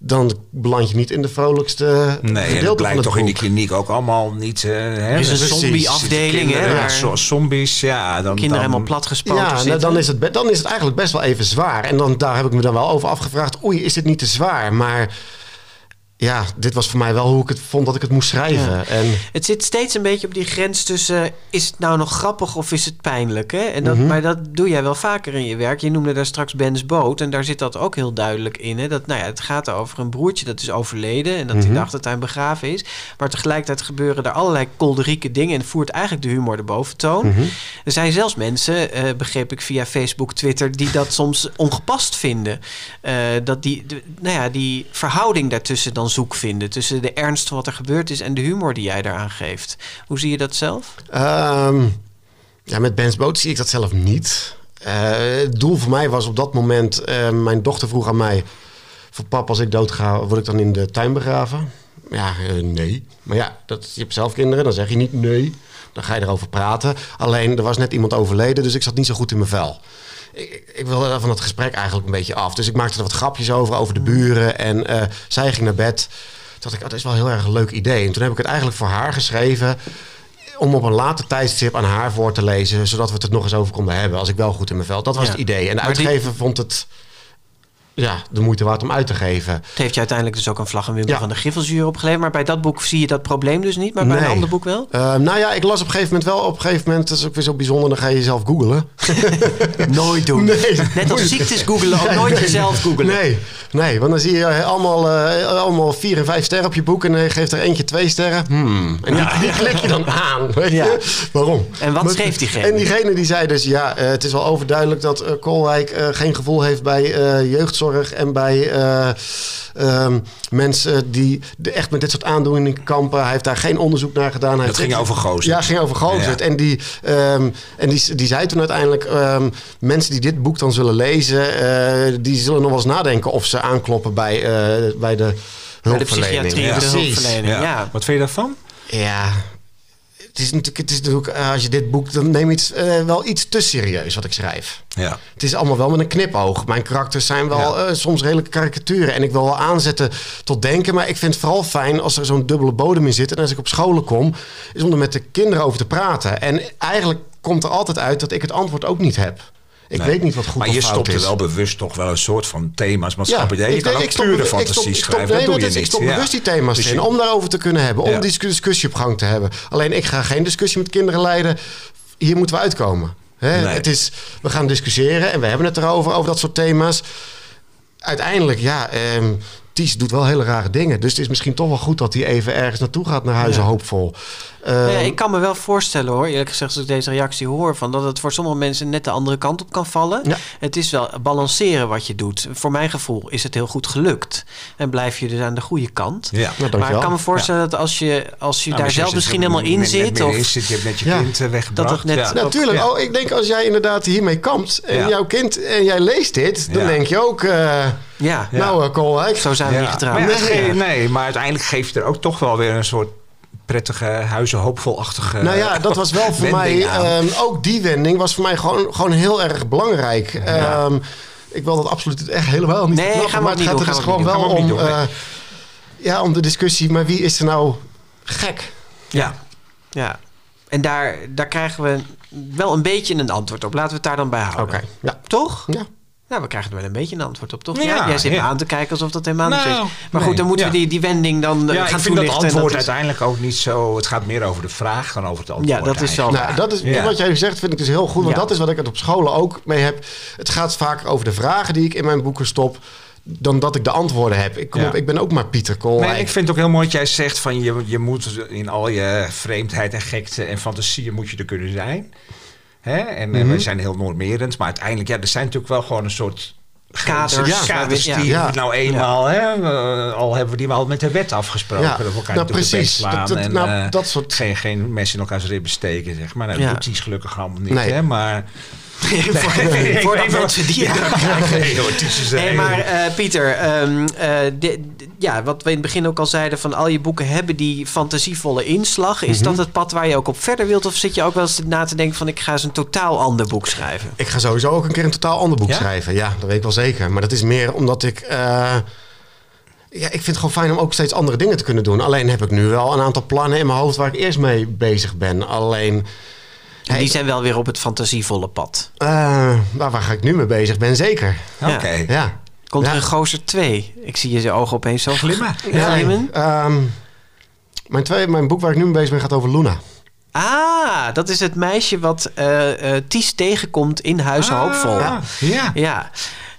dan beland je niet in de vrolijkste Nee, en dat blijkt toch in die kliniek ook allemaal niet... Uh, hè? is een zombie-afdeling, hè? Waar zombies, ja. Dan, kinderen dan, helemaal platgespoten Ja, nou, dan, is het, dan is het eigenlijk best wel even zwaar. En dan, daar heb ik me dan wel over afgevraagd. Oei, is het niet te zwaar? Maar ja, dit was voor mij wel hoe ik het vond dat ik het moest schrijven. En... Het zit steeds een beetje op die grens tussen... is het nou nog grappig of is het pijnlijk? Hè? En dat, mhm. Maar dat doe jij wel vaker in je werk. Je noemde daar straks Ben's Boot. En daar zit dat ook heel duidelijk in. Hè? Dat, nou ja, het gaat over een broertje dat is overleden... en dat hij mhm. dacht dat hij begraven is. Maar tegelijkertijd gebeuren er allerlei kolderieke dingen... en voert eigenlijk de humor de boventoon. Mhm. Er zijn zelfs mensen, uh, begreep ik via Facebook, Twitter... die dat soms ongepast vinden. Uh, dat die, nou ja, die verhouding daartussen dan zoek vinden tussen de ernst wat er gebeurd is en de humor die jij daaraan geeft. Hoe zie je dat zelf? Ehm, ja, met Ben's Boot zie ik dat zelf niet. Uh, het doel voor mij was op dat moment, uh, mijn dochter vroeg aan mij: voor pap, als ik dood ga, word ik dan in de tuin begraven? Ja, uh, nee. Maar ja, dat, je hebt zelf kinderen, dan zeg je niet nee. Dan ga je erover praten. Alleen, er was net iemand overleden, dus ik zat niet zo goed in mijn vel ik, ik wilde van het gesprek eigenlijk een beetje af. Dus ik maakte er wat grapjes over, over de buren. En uh, zij ging naar bed. Toen dacht ik, oh, dat is wel heel erg een leuk idee. En toen heb ik het eigenlijk voor haar geschreven om op een later tijdstip aan haar voor te lezen, zodat we het er nog eens over konden hebben. Als ik wel goed in mijn veld. Dat was het idee. En de uitgever vond het ja, de moeite waard om uit te geven. Het heeft je uiteindelijk dus ook een vlag en wimpel van de Griffelsjuur opgeleverd. Maar bij dat boek zie je dat probleem dus niet, maar bij een ander boek wel? Uh, nou ja, ik las op een gegeven moment wel. Op een gegeven moment, dat is ook weer zo bijzonder, dan ga je jezelf googlen. nooit doen. Nee, Net als ziektes googelen, ook nooit jezelf googelen. Nee, nee, want dan zie je allemaal, uh, allemaal vier en vijf sterren op je boek en dan geeft er eentje twee sterren. Hmm. En die, die, klik je dan aan. Weet je? Waarom? En wat schreef diegene? En diegene die zei dus, ja, uh, het is wel overduidelijk dat Kolwijk geen gevoel heeft bij jeugdzorg en bij uh, mensen die de, echt met dit soort aandoeningen kampen. Hij heeft daar geen onderzoek naar gedaan. Hij dat ging over Gozert. Ja, ging over Gozert. En, die, um, en die, die zei toen uiteindelijk... Um, mensen die dit boek dan zullen lezen... Uh, die zullen nog wel eens nadenken of ze aankloppen bij, uh, bij de hulpverlening. Bij de psychiatrie, de hulpverlening. Ja. Wat vind je daarvan? Ja, het is natuurlijk, het is natuurlijk eh, als je dit boek, dan neem het uh, wel iets te serieus wat ik schrijf. Ja. Het is allemaal wel met een knipoog. Mijn karakters zijn wel ja. uh, soms redelijke karikaturen. En ik wil wel aanzetten tot denken. Maar ik vind het vooral fijn als er zo'n dubbele bodem in zit. En als ik op scholen kom, is om er met de kinderen over te praten. En eigenlijk komt er altijd uit dat ik het antwoord ook niet heb. Ik weet niet wat goed Maar je stopt er wel bewust toch wel een soort van thema's, maatschappij. Ja, je kan pure fantasie schrijven. dat doe je niet. Ik stop bewust die thema's dus in om daarover te kunnen hebben. Om die discussie op gang te hebben. Alleen ik ga geen discussie met kinderen leiden. Hier moeten we uitkomen. Het is, we gaan discussiëren en we hebben het erover, over dat soort thema's. Uiteindelijk, ja, eh, Ties doet wel hele rare dingen. Dus het is misschien toch wel goed dat hij even ergens naartoe gaat naar huizen, hoopvol. Nou ja, ik kan me wel voorstellen hoor, eerlijk gezegd, als ik deze reactie hoor, van dat het voor sommige mensen net de andere kant op kan vallen. Het is wel balanceren wat je doet. Voor mijn gevoel is het heel goed gelukt. En blijf je dus aan de goede kant. Ja. maar ik kan me voorstellen dat als je, als je nou, daar zelf misschien helemaal in zit. Of zit, je hebt net je kind eh, weggebracht. Dat het net, Natuurlijk. Oh, ik denk als jij inderdaad hiermee kampt en jouw kind en jij leest dit, dan denk je ook. Uh, ja. Nou, uh, Zo zijn we niet getrouwd. nee, nee, maar uiteindelijk geeft er ook toch wel weer een soort prettige, huizen hoopvolachtige. Nou ja, dat was wel voor mij. Um, ook die wending was voor mij gewoon, gewoon heel erg belangrijk. Ja. Um, ik wil dat absoluut echt helemaal niet. Nee, gaan maar het gaat er dus gewoon wel om. Uh, ja, om de discussie. Maar wie is er nou gek? Ja, ja. En daar, daar krijgen we wel een beetje een antwoord op. Laten we het daar dan bij houden. Oké. Ja. Toch? Ja. Nou, we krijgen er wel een beetje een antwoord op, toch? Ja, jij zit me aan te kijken alsof dat helemaal niet nou, is. Maar goed, dan moeten we die, die wending dan ja, gaan ik vind dat antwoord uiteindelijk ook niet zo... Het gaat meer over de vraag dan over het antwoord. Ja, dat is wel nou, dat is, Wat jij zegt vind ik dus heel goed. Want dat is wat ik het op scholen ook mee heb. Het gaat vaker over de vragen die ik in mijn boeken stop dan dat ik de antwoorden heb. Ik, kom op, ik ben ook maar Pieter Kool. Nee, ik vind het ook heel mooi dat jij zegt van je, je moet in al je vreemdheid en gekte en fantasieën moet je er kunnen zijn. Hè? En, mm we zijn heel normerend, maar uiteindelijk, ja, er zijn natuurlijk wel gewoon een soort kaders, ja, kaders die ja. nou eenmaal, hè, al hebben we die wel met de wet afgesproken. Ja. Dat we elkaar nou, precies. slaan dat, en nou, uh, dat soort... geen, geen mes in elkaars ribben steken, zeg maar. Nou, dat doet hij gelukkig allemaal niet, nee. hè, maar... voor, voordat mensen die indruk krijgen. Nee, hoor, een- maar eh, Pieter, ehm, eh, de- de- ja, wat we in het begin ook al zeiden... van al je boeken hebben die fantasievolle inslag. Is dat het pad waar je ook op verder wilt? Of zit je ook wel eens na te denken van... ik ga eens een totaal ander boek schrijven? Ik ga sowieso ook een keer een totaal ander boek Ja? schrijven. Ja, dat weet ik wel zeker. Maar dat is meer omdat ik... eh, ja, ik vind het gewoon fijn om ook steeds andere dingen te kunnen doen. Alleen heb ik nu wel een aantal plannen in mijn hoofd waar ik eerst mee bezig ben. Alleen... En die zijn wel weer op het fantasievolle pad. eh, waar, waar ga ik nu mee bezig ben, zeker. Oké. Ja. Komt er Ja. een Gozer 2? Ik zie je zijn ogen opeens zo Glimmen. Ja. Glimmen. Ehm, mijn, twee, mijn boek waar ik nu mee bezig ben gaat over Luna. Ah, dat is het meisje wat eh eh, Ties tegenkomt in Huis Hoopvol. Ah, ja. Ja.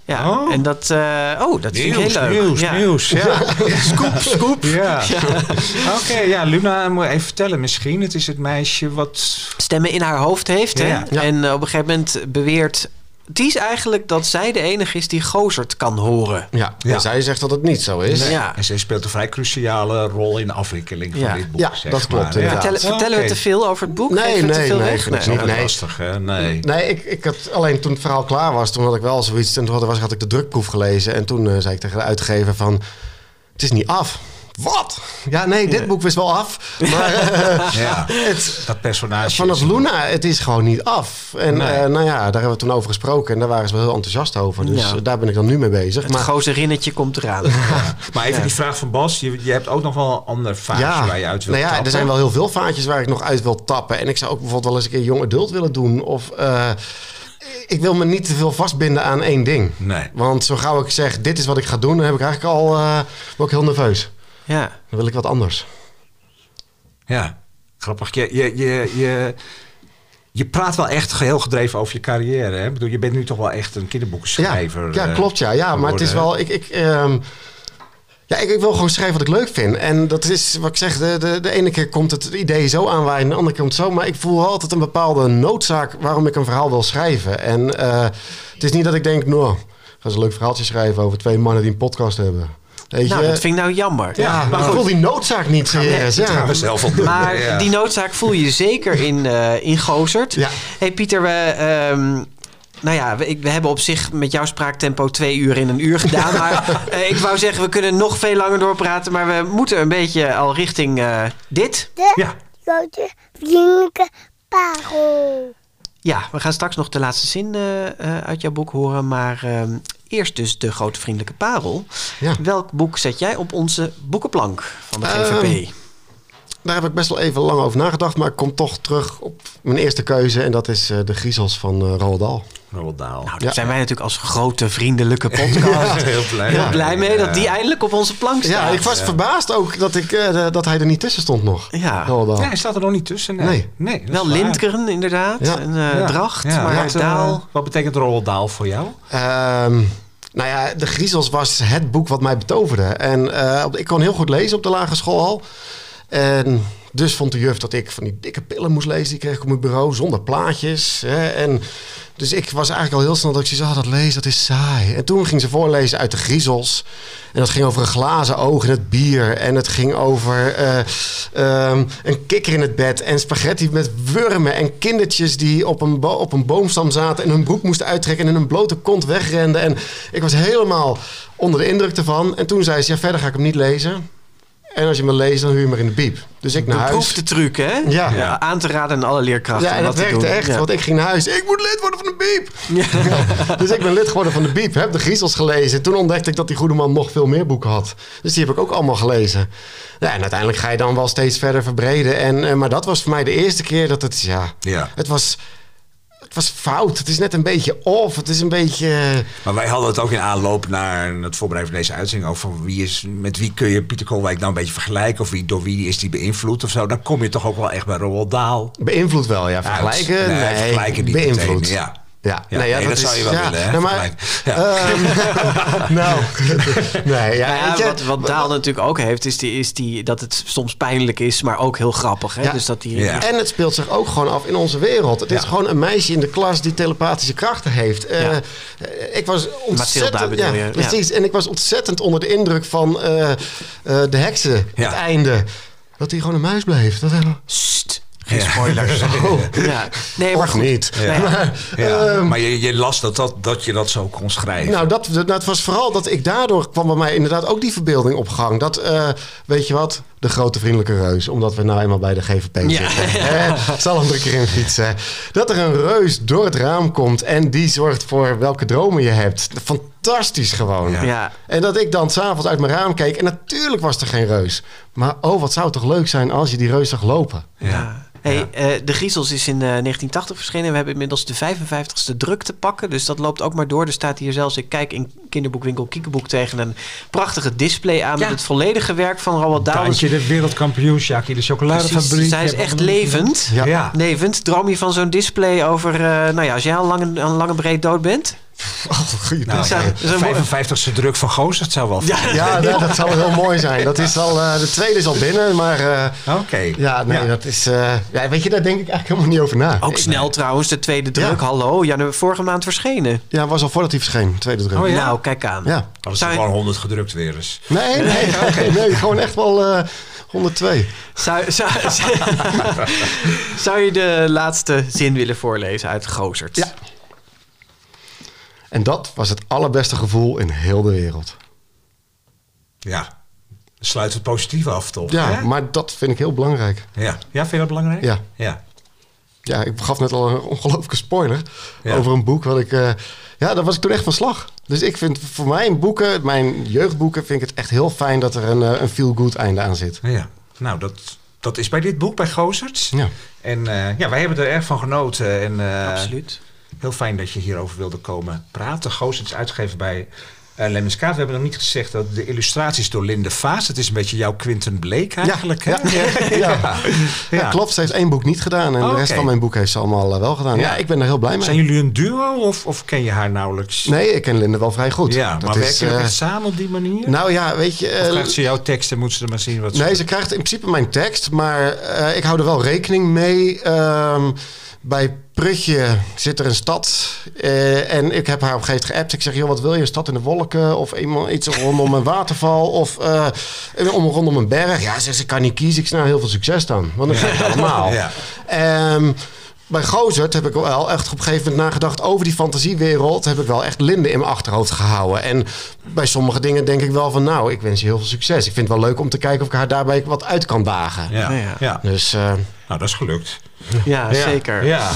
Ja, Oh. en dat, eh, oh, dat vind ik Nieuws, heel leuk. nieuws, ja. nieuws. Ja. Scoop, scoop. Ja. Oké, ja, Luna moet even vertellen misschien. Het is het meisje wat... Stemmen in haar hoofd heeft. Hè? En eh, op een gegeven moment beweert Ties eigenlijk dat zij de enige is die Gozert kan horen. Ja, Ja. en zij zegt dat het niet zo is. Nee. Ja. En zij speelt een vrij cruciale rol in de afwikkeling van Ja. dit boek. Ja, zeg dat klopt, maar. inderdaad. Vertellen, vertellen we te veel over het boek? Nee, Geven we te nee, veel nee, weg? Dat is niet. Nee. lastig, hè? Nee. Nee, ik, ik had alleen toen het verhaal klaar was, toen had ik wel zoiets. En toen had, was, had ik de drukproef gelezen. En toen eh, zei ik tegen de uitgever van, het is niet af. Wat? Ja, nee, dit boek is wel af. Maar eh, Ja, het, dat personage. vanaf Luna, het is gewoon niet af. En Nee. eh, nou ja, daar hebben we toen over gesproken. En daar waren ze wel heel enthousiast over. Dus Ja. daar ben ik dan nu mee bezig. Het maar gozerinnetje komt eraan. Maar even die vraag van Bas. Je, je hebt ook nog wel een ander vaasje waar je uit wilt nou ja, tappen. er zijn wel heel veel vaatjes waar ik nog uit wil tappen. En ik zou ook bijvoorbeeld wel eens een keer jong adult willen doen. Of eh, ik wil me niet te veel vastbinden aan één ding. Nee. Want zo gauw ik zeg, dit is wat ik ga doen, dan heb ik eigenlijk al eh word ik heel nerveus. Ja. Dan wil ik wat anders. Ja, grappig. Je, je, je, je, je praat wel echt heel gedreven over je carrière. Hè? Ik bedoel, je bent nu toch wel echt een kinderboekenschrijver. ja, ja, eh, klopt ja. Ja, maar het is wel... Ik, ik, ehm, ja, ik, ik wil gewoon schrijven wat ik leuk vind. En dat is wat ik zeg, de, de, de ene keer komt het idee zo aanwaaien, de andere keer komt het zo. Maar ik voel altijd een bepaalde noodzaak waarom ik een verhaal wil schrijven. En eh, het is niet dat ik denk, nou, ik ga eens een leuk verhaaltje schrijven over twee mannen die een podcast hebben. Weet Nou, je? dat vind ik nou jammer. ja, maar ik voel die noodzaak niet serieus. Dat gaan Ja. zelf op. Maar Ja. die noodzaak voel je zeker in, eh in Gozert. Ja. hey Pieter, we, ehm, nou ja, we, we hebben op zich met jouw spraaktempo twee uur in een uur gedaan. maar eh, ik wou zeggen, we kunnen nog veel langer doorpraten. Maar we moeten een beetje al richting eh, dit. De Ja. grote vriendelijke parel. Ja, we gaan straks nog de laatste zin eh, eh, uit jouw boek horen. Maar ehm, eerst dus de grote vriendelijke parel. Ja. Welk boek zet jij op onze boekenplank van de Ehm, GVP? Daar heb ik best wel even lang over nagedacht. Maar ik kom toch terug op mijn eerste keuze. En dat is eh, De Griezels van eh Roald Dahl. Roald Dahl. nou, daar ja. zijn wij natuurlijk als grote vriendelijke podcast heel blij. heel Ja. blij mee dat die eindelijk op onze plank staat. Ja, ik was verbaasd ook dat, ik, eh, dat hij er niet tussen stond nog. Ja. Roald Dahl. Ja, hij staat er nog niet tussen. Nee. Nee. Wel waar. Lindgren inderdaad. Ja. En eh, Ja. Dracht, Ja, maar wat, Daal... wat betekent Roald Dahl voor jou? Ehm, nou ja, De Griezels was het boek wat mij betoverde. En eh, ik kon heel goed lezen op de lagere school al. En dus vond de juf dat ik van die dikke pillen moest lezen. Die kreeg ik op mijn bureau zonder plaatjes. Hè. En dus ik was eigenlijk al heel snel dat ik zei, ah, dat lezen, dat is saai. En toen ging ze voorlezen uit De Griezels. En dat ging over een glazen oog in het bier. En het ging over eh, ehm, een kikker in het bed. En spaghetti met wurmen. En kindertjes die op een, op een boomstam zaten. En hun broek moesten uittrekken. En in hun blote kont wegrenden. En ik was helemaal onder de indruk ervan. En toen zei ze, ja, verder ga ik hem niet lezen. En als je me leest, dan huur je maar in de biep. Dus ik naar huis. Beproefde truc, hè? Ja. Ja, Aan te raden aan alle leerkrachten Ja, en dat dat te werkte doen. echt. Ja. Want ik ging naar huis. Ik moet lid worden van de Biep. dus ik ben lid geworden van de Biep. Heb de Griezels gelezen. Toen ontdekte ik dat die goede man nog veel meer boeken had. Dus die heb ik ook allemaal gelezen. Ja, en uiteindelijk ga je dan wel steeds verder verbreden. En, eh, maar dat was voor mij de eerste keer dat het... Ja, Ja. het was... Het was fout. Het is net een beetje off. Het is een beetje... Maar wij hadden het ook in aanloop naar het voorbereiden van deze uitzending over wie is, met wie kun je Pieter Koolwijk nou een beetje vergelijken of wie, door wie is die beïnvloed of zo. Dan kom je toch ook wel echt bij Roald Dahl. Beïnvloed wel, ja. Vergelijken? Nee, vergelijken niet Beïnvloed. meteen, ja. Ja, Ja, nee, ja, nee, dat zou je wel willen, hè, nou, maar, vergelijken. ehm, nou, nee, ja, Nou ja, wat, wat Daal natuurlijk ook heeft, is, die, is die, dat het soms pijnlijk is, maar ook heel grappig. Hè? Ja. Dus dat die, Ja. En het speelt zich ook gewoon af in onze wereld. Het is Ja. gewoon een meisje in de klas die telepathische krachten heeft. Eh, Ja. eh, ik was ontzettend... Mathilda bedoel je, ja. Precies. En ik was ontzettend onder de indruk van eh, eh, de heksen. Ja. Het einde. Dat hij gewoon een muis bleef. Dat, Sst, Geen spoilers. Ja. Nee, maar Of goed. niet. Ja. Maar, Ja, ehm, maar je, je las dat, dat, dat je dat zo kon schrijven. Nou, dat, dat, dat was vooral dat ik daardoor kwam bij mij inderdaad ook die verbeelding op gang. Dat, eh, weet je wat, de grote vriendelijke reus. Omdat we nou eenmaal bij de GVP Ja. zitten. Hè? zal hem er een keer in fietsen. Dat er een reus door het raam komt en die zorgt voor welke dromen je hebt. Fantastisch gewoon. Ja. Ja. En dat ik dan s'avonds uit mijn raam keek en natuurlijk was er geen reus. Maar oh, wat zou het toch leuk zijn als je die reus zag lopen. ja. Hey, eh, de Griezels is in eh, 1980 verschenen. We hebben inmiddels de 55ste druk te pakken. Dus dat loopt ook maar door. Er staat hier zelfs, ik kijk in kinderboekwinkel Kiekeboek tegen een prachtige display aan. Met het volledige werk van Roald Dahl. De wereldkampioen, Jackie, de chocoladefabriek. Precies, zij is echt levend. Ja. Ja. Levend. Droom je van zo'n display over, eh, nou ja, als jij al lang, een lange breed dood bent? Oh, goeie Nou, Dat zou- dat is een mooi- 55ste druk van Goos, dat zou wel... Ja, dat, dat zal heel mooi zijn. Dat is al, eh, de tweede is al binnen, maar... eh, Oké. Ja, nee, Ja. dat is. eh, ja, weet je, daar denk ik eigenlijk helemaal niet over na. Ook snel trouwens, de tweede druk. Ja. Hallo, ja, nu- vorige maand verschenen. Ja, was al voordat hij verscheen, tweede druk. Oh, ja? Nou, kijk aan. Ja. Dat is Zou je- gewoon 100 gedrukt weer eens. Nee, nee, nee, nee, gewoon echt wel eh 102. Zou, zou, zou je de laatste zin willen voorlezen uit Gozert? Ja. En dat was het allerbeste gevoel in heel de wereld. Ja. Sluit het positief af, toch? Ja, Hè? maar dat vind ik heel belangrijk. Ja. ja, vind je dat belangrijk? Ja. Ja. Ja, ik gaf net al een ongelooflijke spoiler Ja. over een boek wat ik... eh, ja, daar was ik toen echt van slag. Dus ik vind voor mijn boeken, mijn jeugdboeken, vind ik het echt heel fijn dat er een, eh, een feel-good einde aan zit. ja. Nou, dat, dat is bij dit boek, bij Gozerts. Ja. En eh, ja, wij hebben er erg van genoten. En, eh, Absoluut. Heel fijn dat je hierover wilde komen praten. Gozerts is uitgegeven bij uh, Lemmiskaat. We hebben nog niet gezegd dat de illustraties door Linde Vaas. Het is een beetje jouw Quinten Blake eigenlijk. hè? Ja, ja. Ja, klopt. Ze heeft één boek niet gedaan en Oh, de rest van mijn boek heeft ze allemaal eh, wel gedaan. Ja, Ja. ik ben er heel blij mee. Zijn jullie een duo of, of ken je haar nauwelijks? Nee, ik ken Linde wel vrij goed. Ja, Dat maar is, werken echt samen op die manier? Nou ja, weet je... of eh, krijgt ze jouw tekst en moet ze er maar zien wat ze... nee, ze krijgt in principe mijn tekst, maar ik hou er wel rekening mee. Ehm, bij Prutje zit er een stad eh, en ik heb haar op een gegeven moment geappt. Ik zeg, joh, wat wil je? Een stad in de wolken of iemand, iets rondom een waterval of eh, om, rondom een berg? Ja, ze, ze kan niet kiezen. Ik zeg, nou, heel veel succes dan, want dat krijg je allemaal. Ja. Ehm, bij Gozert heb ik wel echt op een gegeven moment nagedacht over die fantasiewereld. Heb ik wel echt Linde in mijn achterhoofd gehouden. En bij sommige dingen denk ik wel van nou, ik wens je heel veel succes. Ik vind het wel leuk om te kijken of ik haar daarbij wat uit kan dagen. Ja, Ja, ja. ja. Dus eh, Nou, dat is gelukt. Ja, zeker. Ja.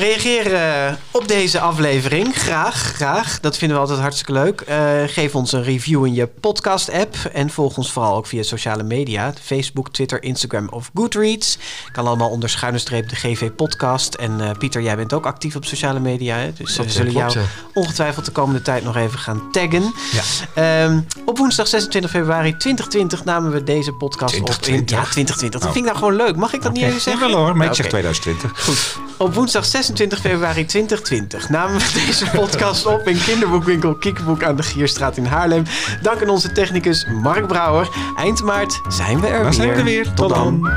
Reageer eh, op deze aflevering. Graag, graag. Dat vinden we altijd hartstikke leuk. Eh, geef ons een review in je podcast-app. En volg ons vooral ook via sociale media. Facebook, Twitter, Instagram of Goodreads. Kan allemaal onder schuine streep de GV-podcast. En eh, Pieter, jij bent ook actief op sociale media. Hè? Dus we zullen klopt, jou ongetwijfeld de komende tijd nog even gaan taggen. Ja. Ehm, op woensdag 26 februari 2020 namen we deze podcast op in... 2020? Ja, 2020. Dat Oh. vind ik nou gewoon leuk. Mag ik dat niet even zeggen? Jawel hoor, maar ik zeg 2020. Goed. Op woensdag 26 februari 2020 namen we deze podcast op in kinderboekwinkel Kiekeboek aan de Gierstraat in Haarlem. Dank aan onze technicus Mark Brouwer. Eind maart zijn we er Dan weer. zijn we er weer. Tot dan.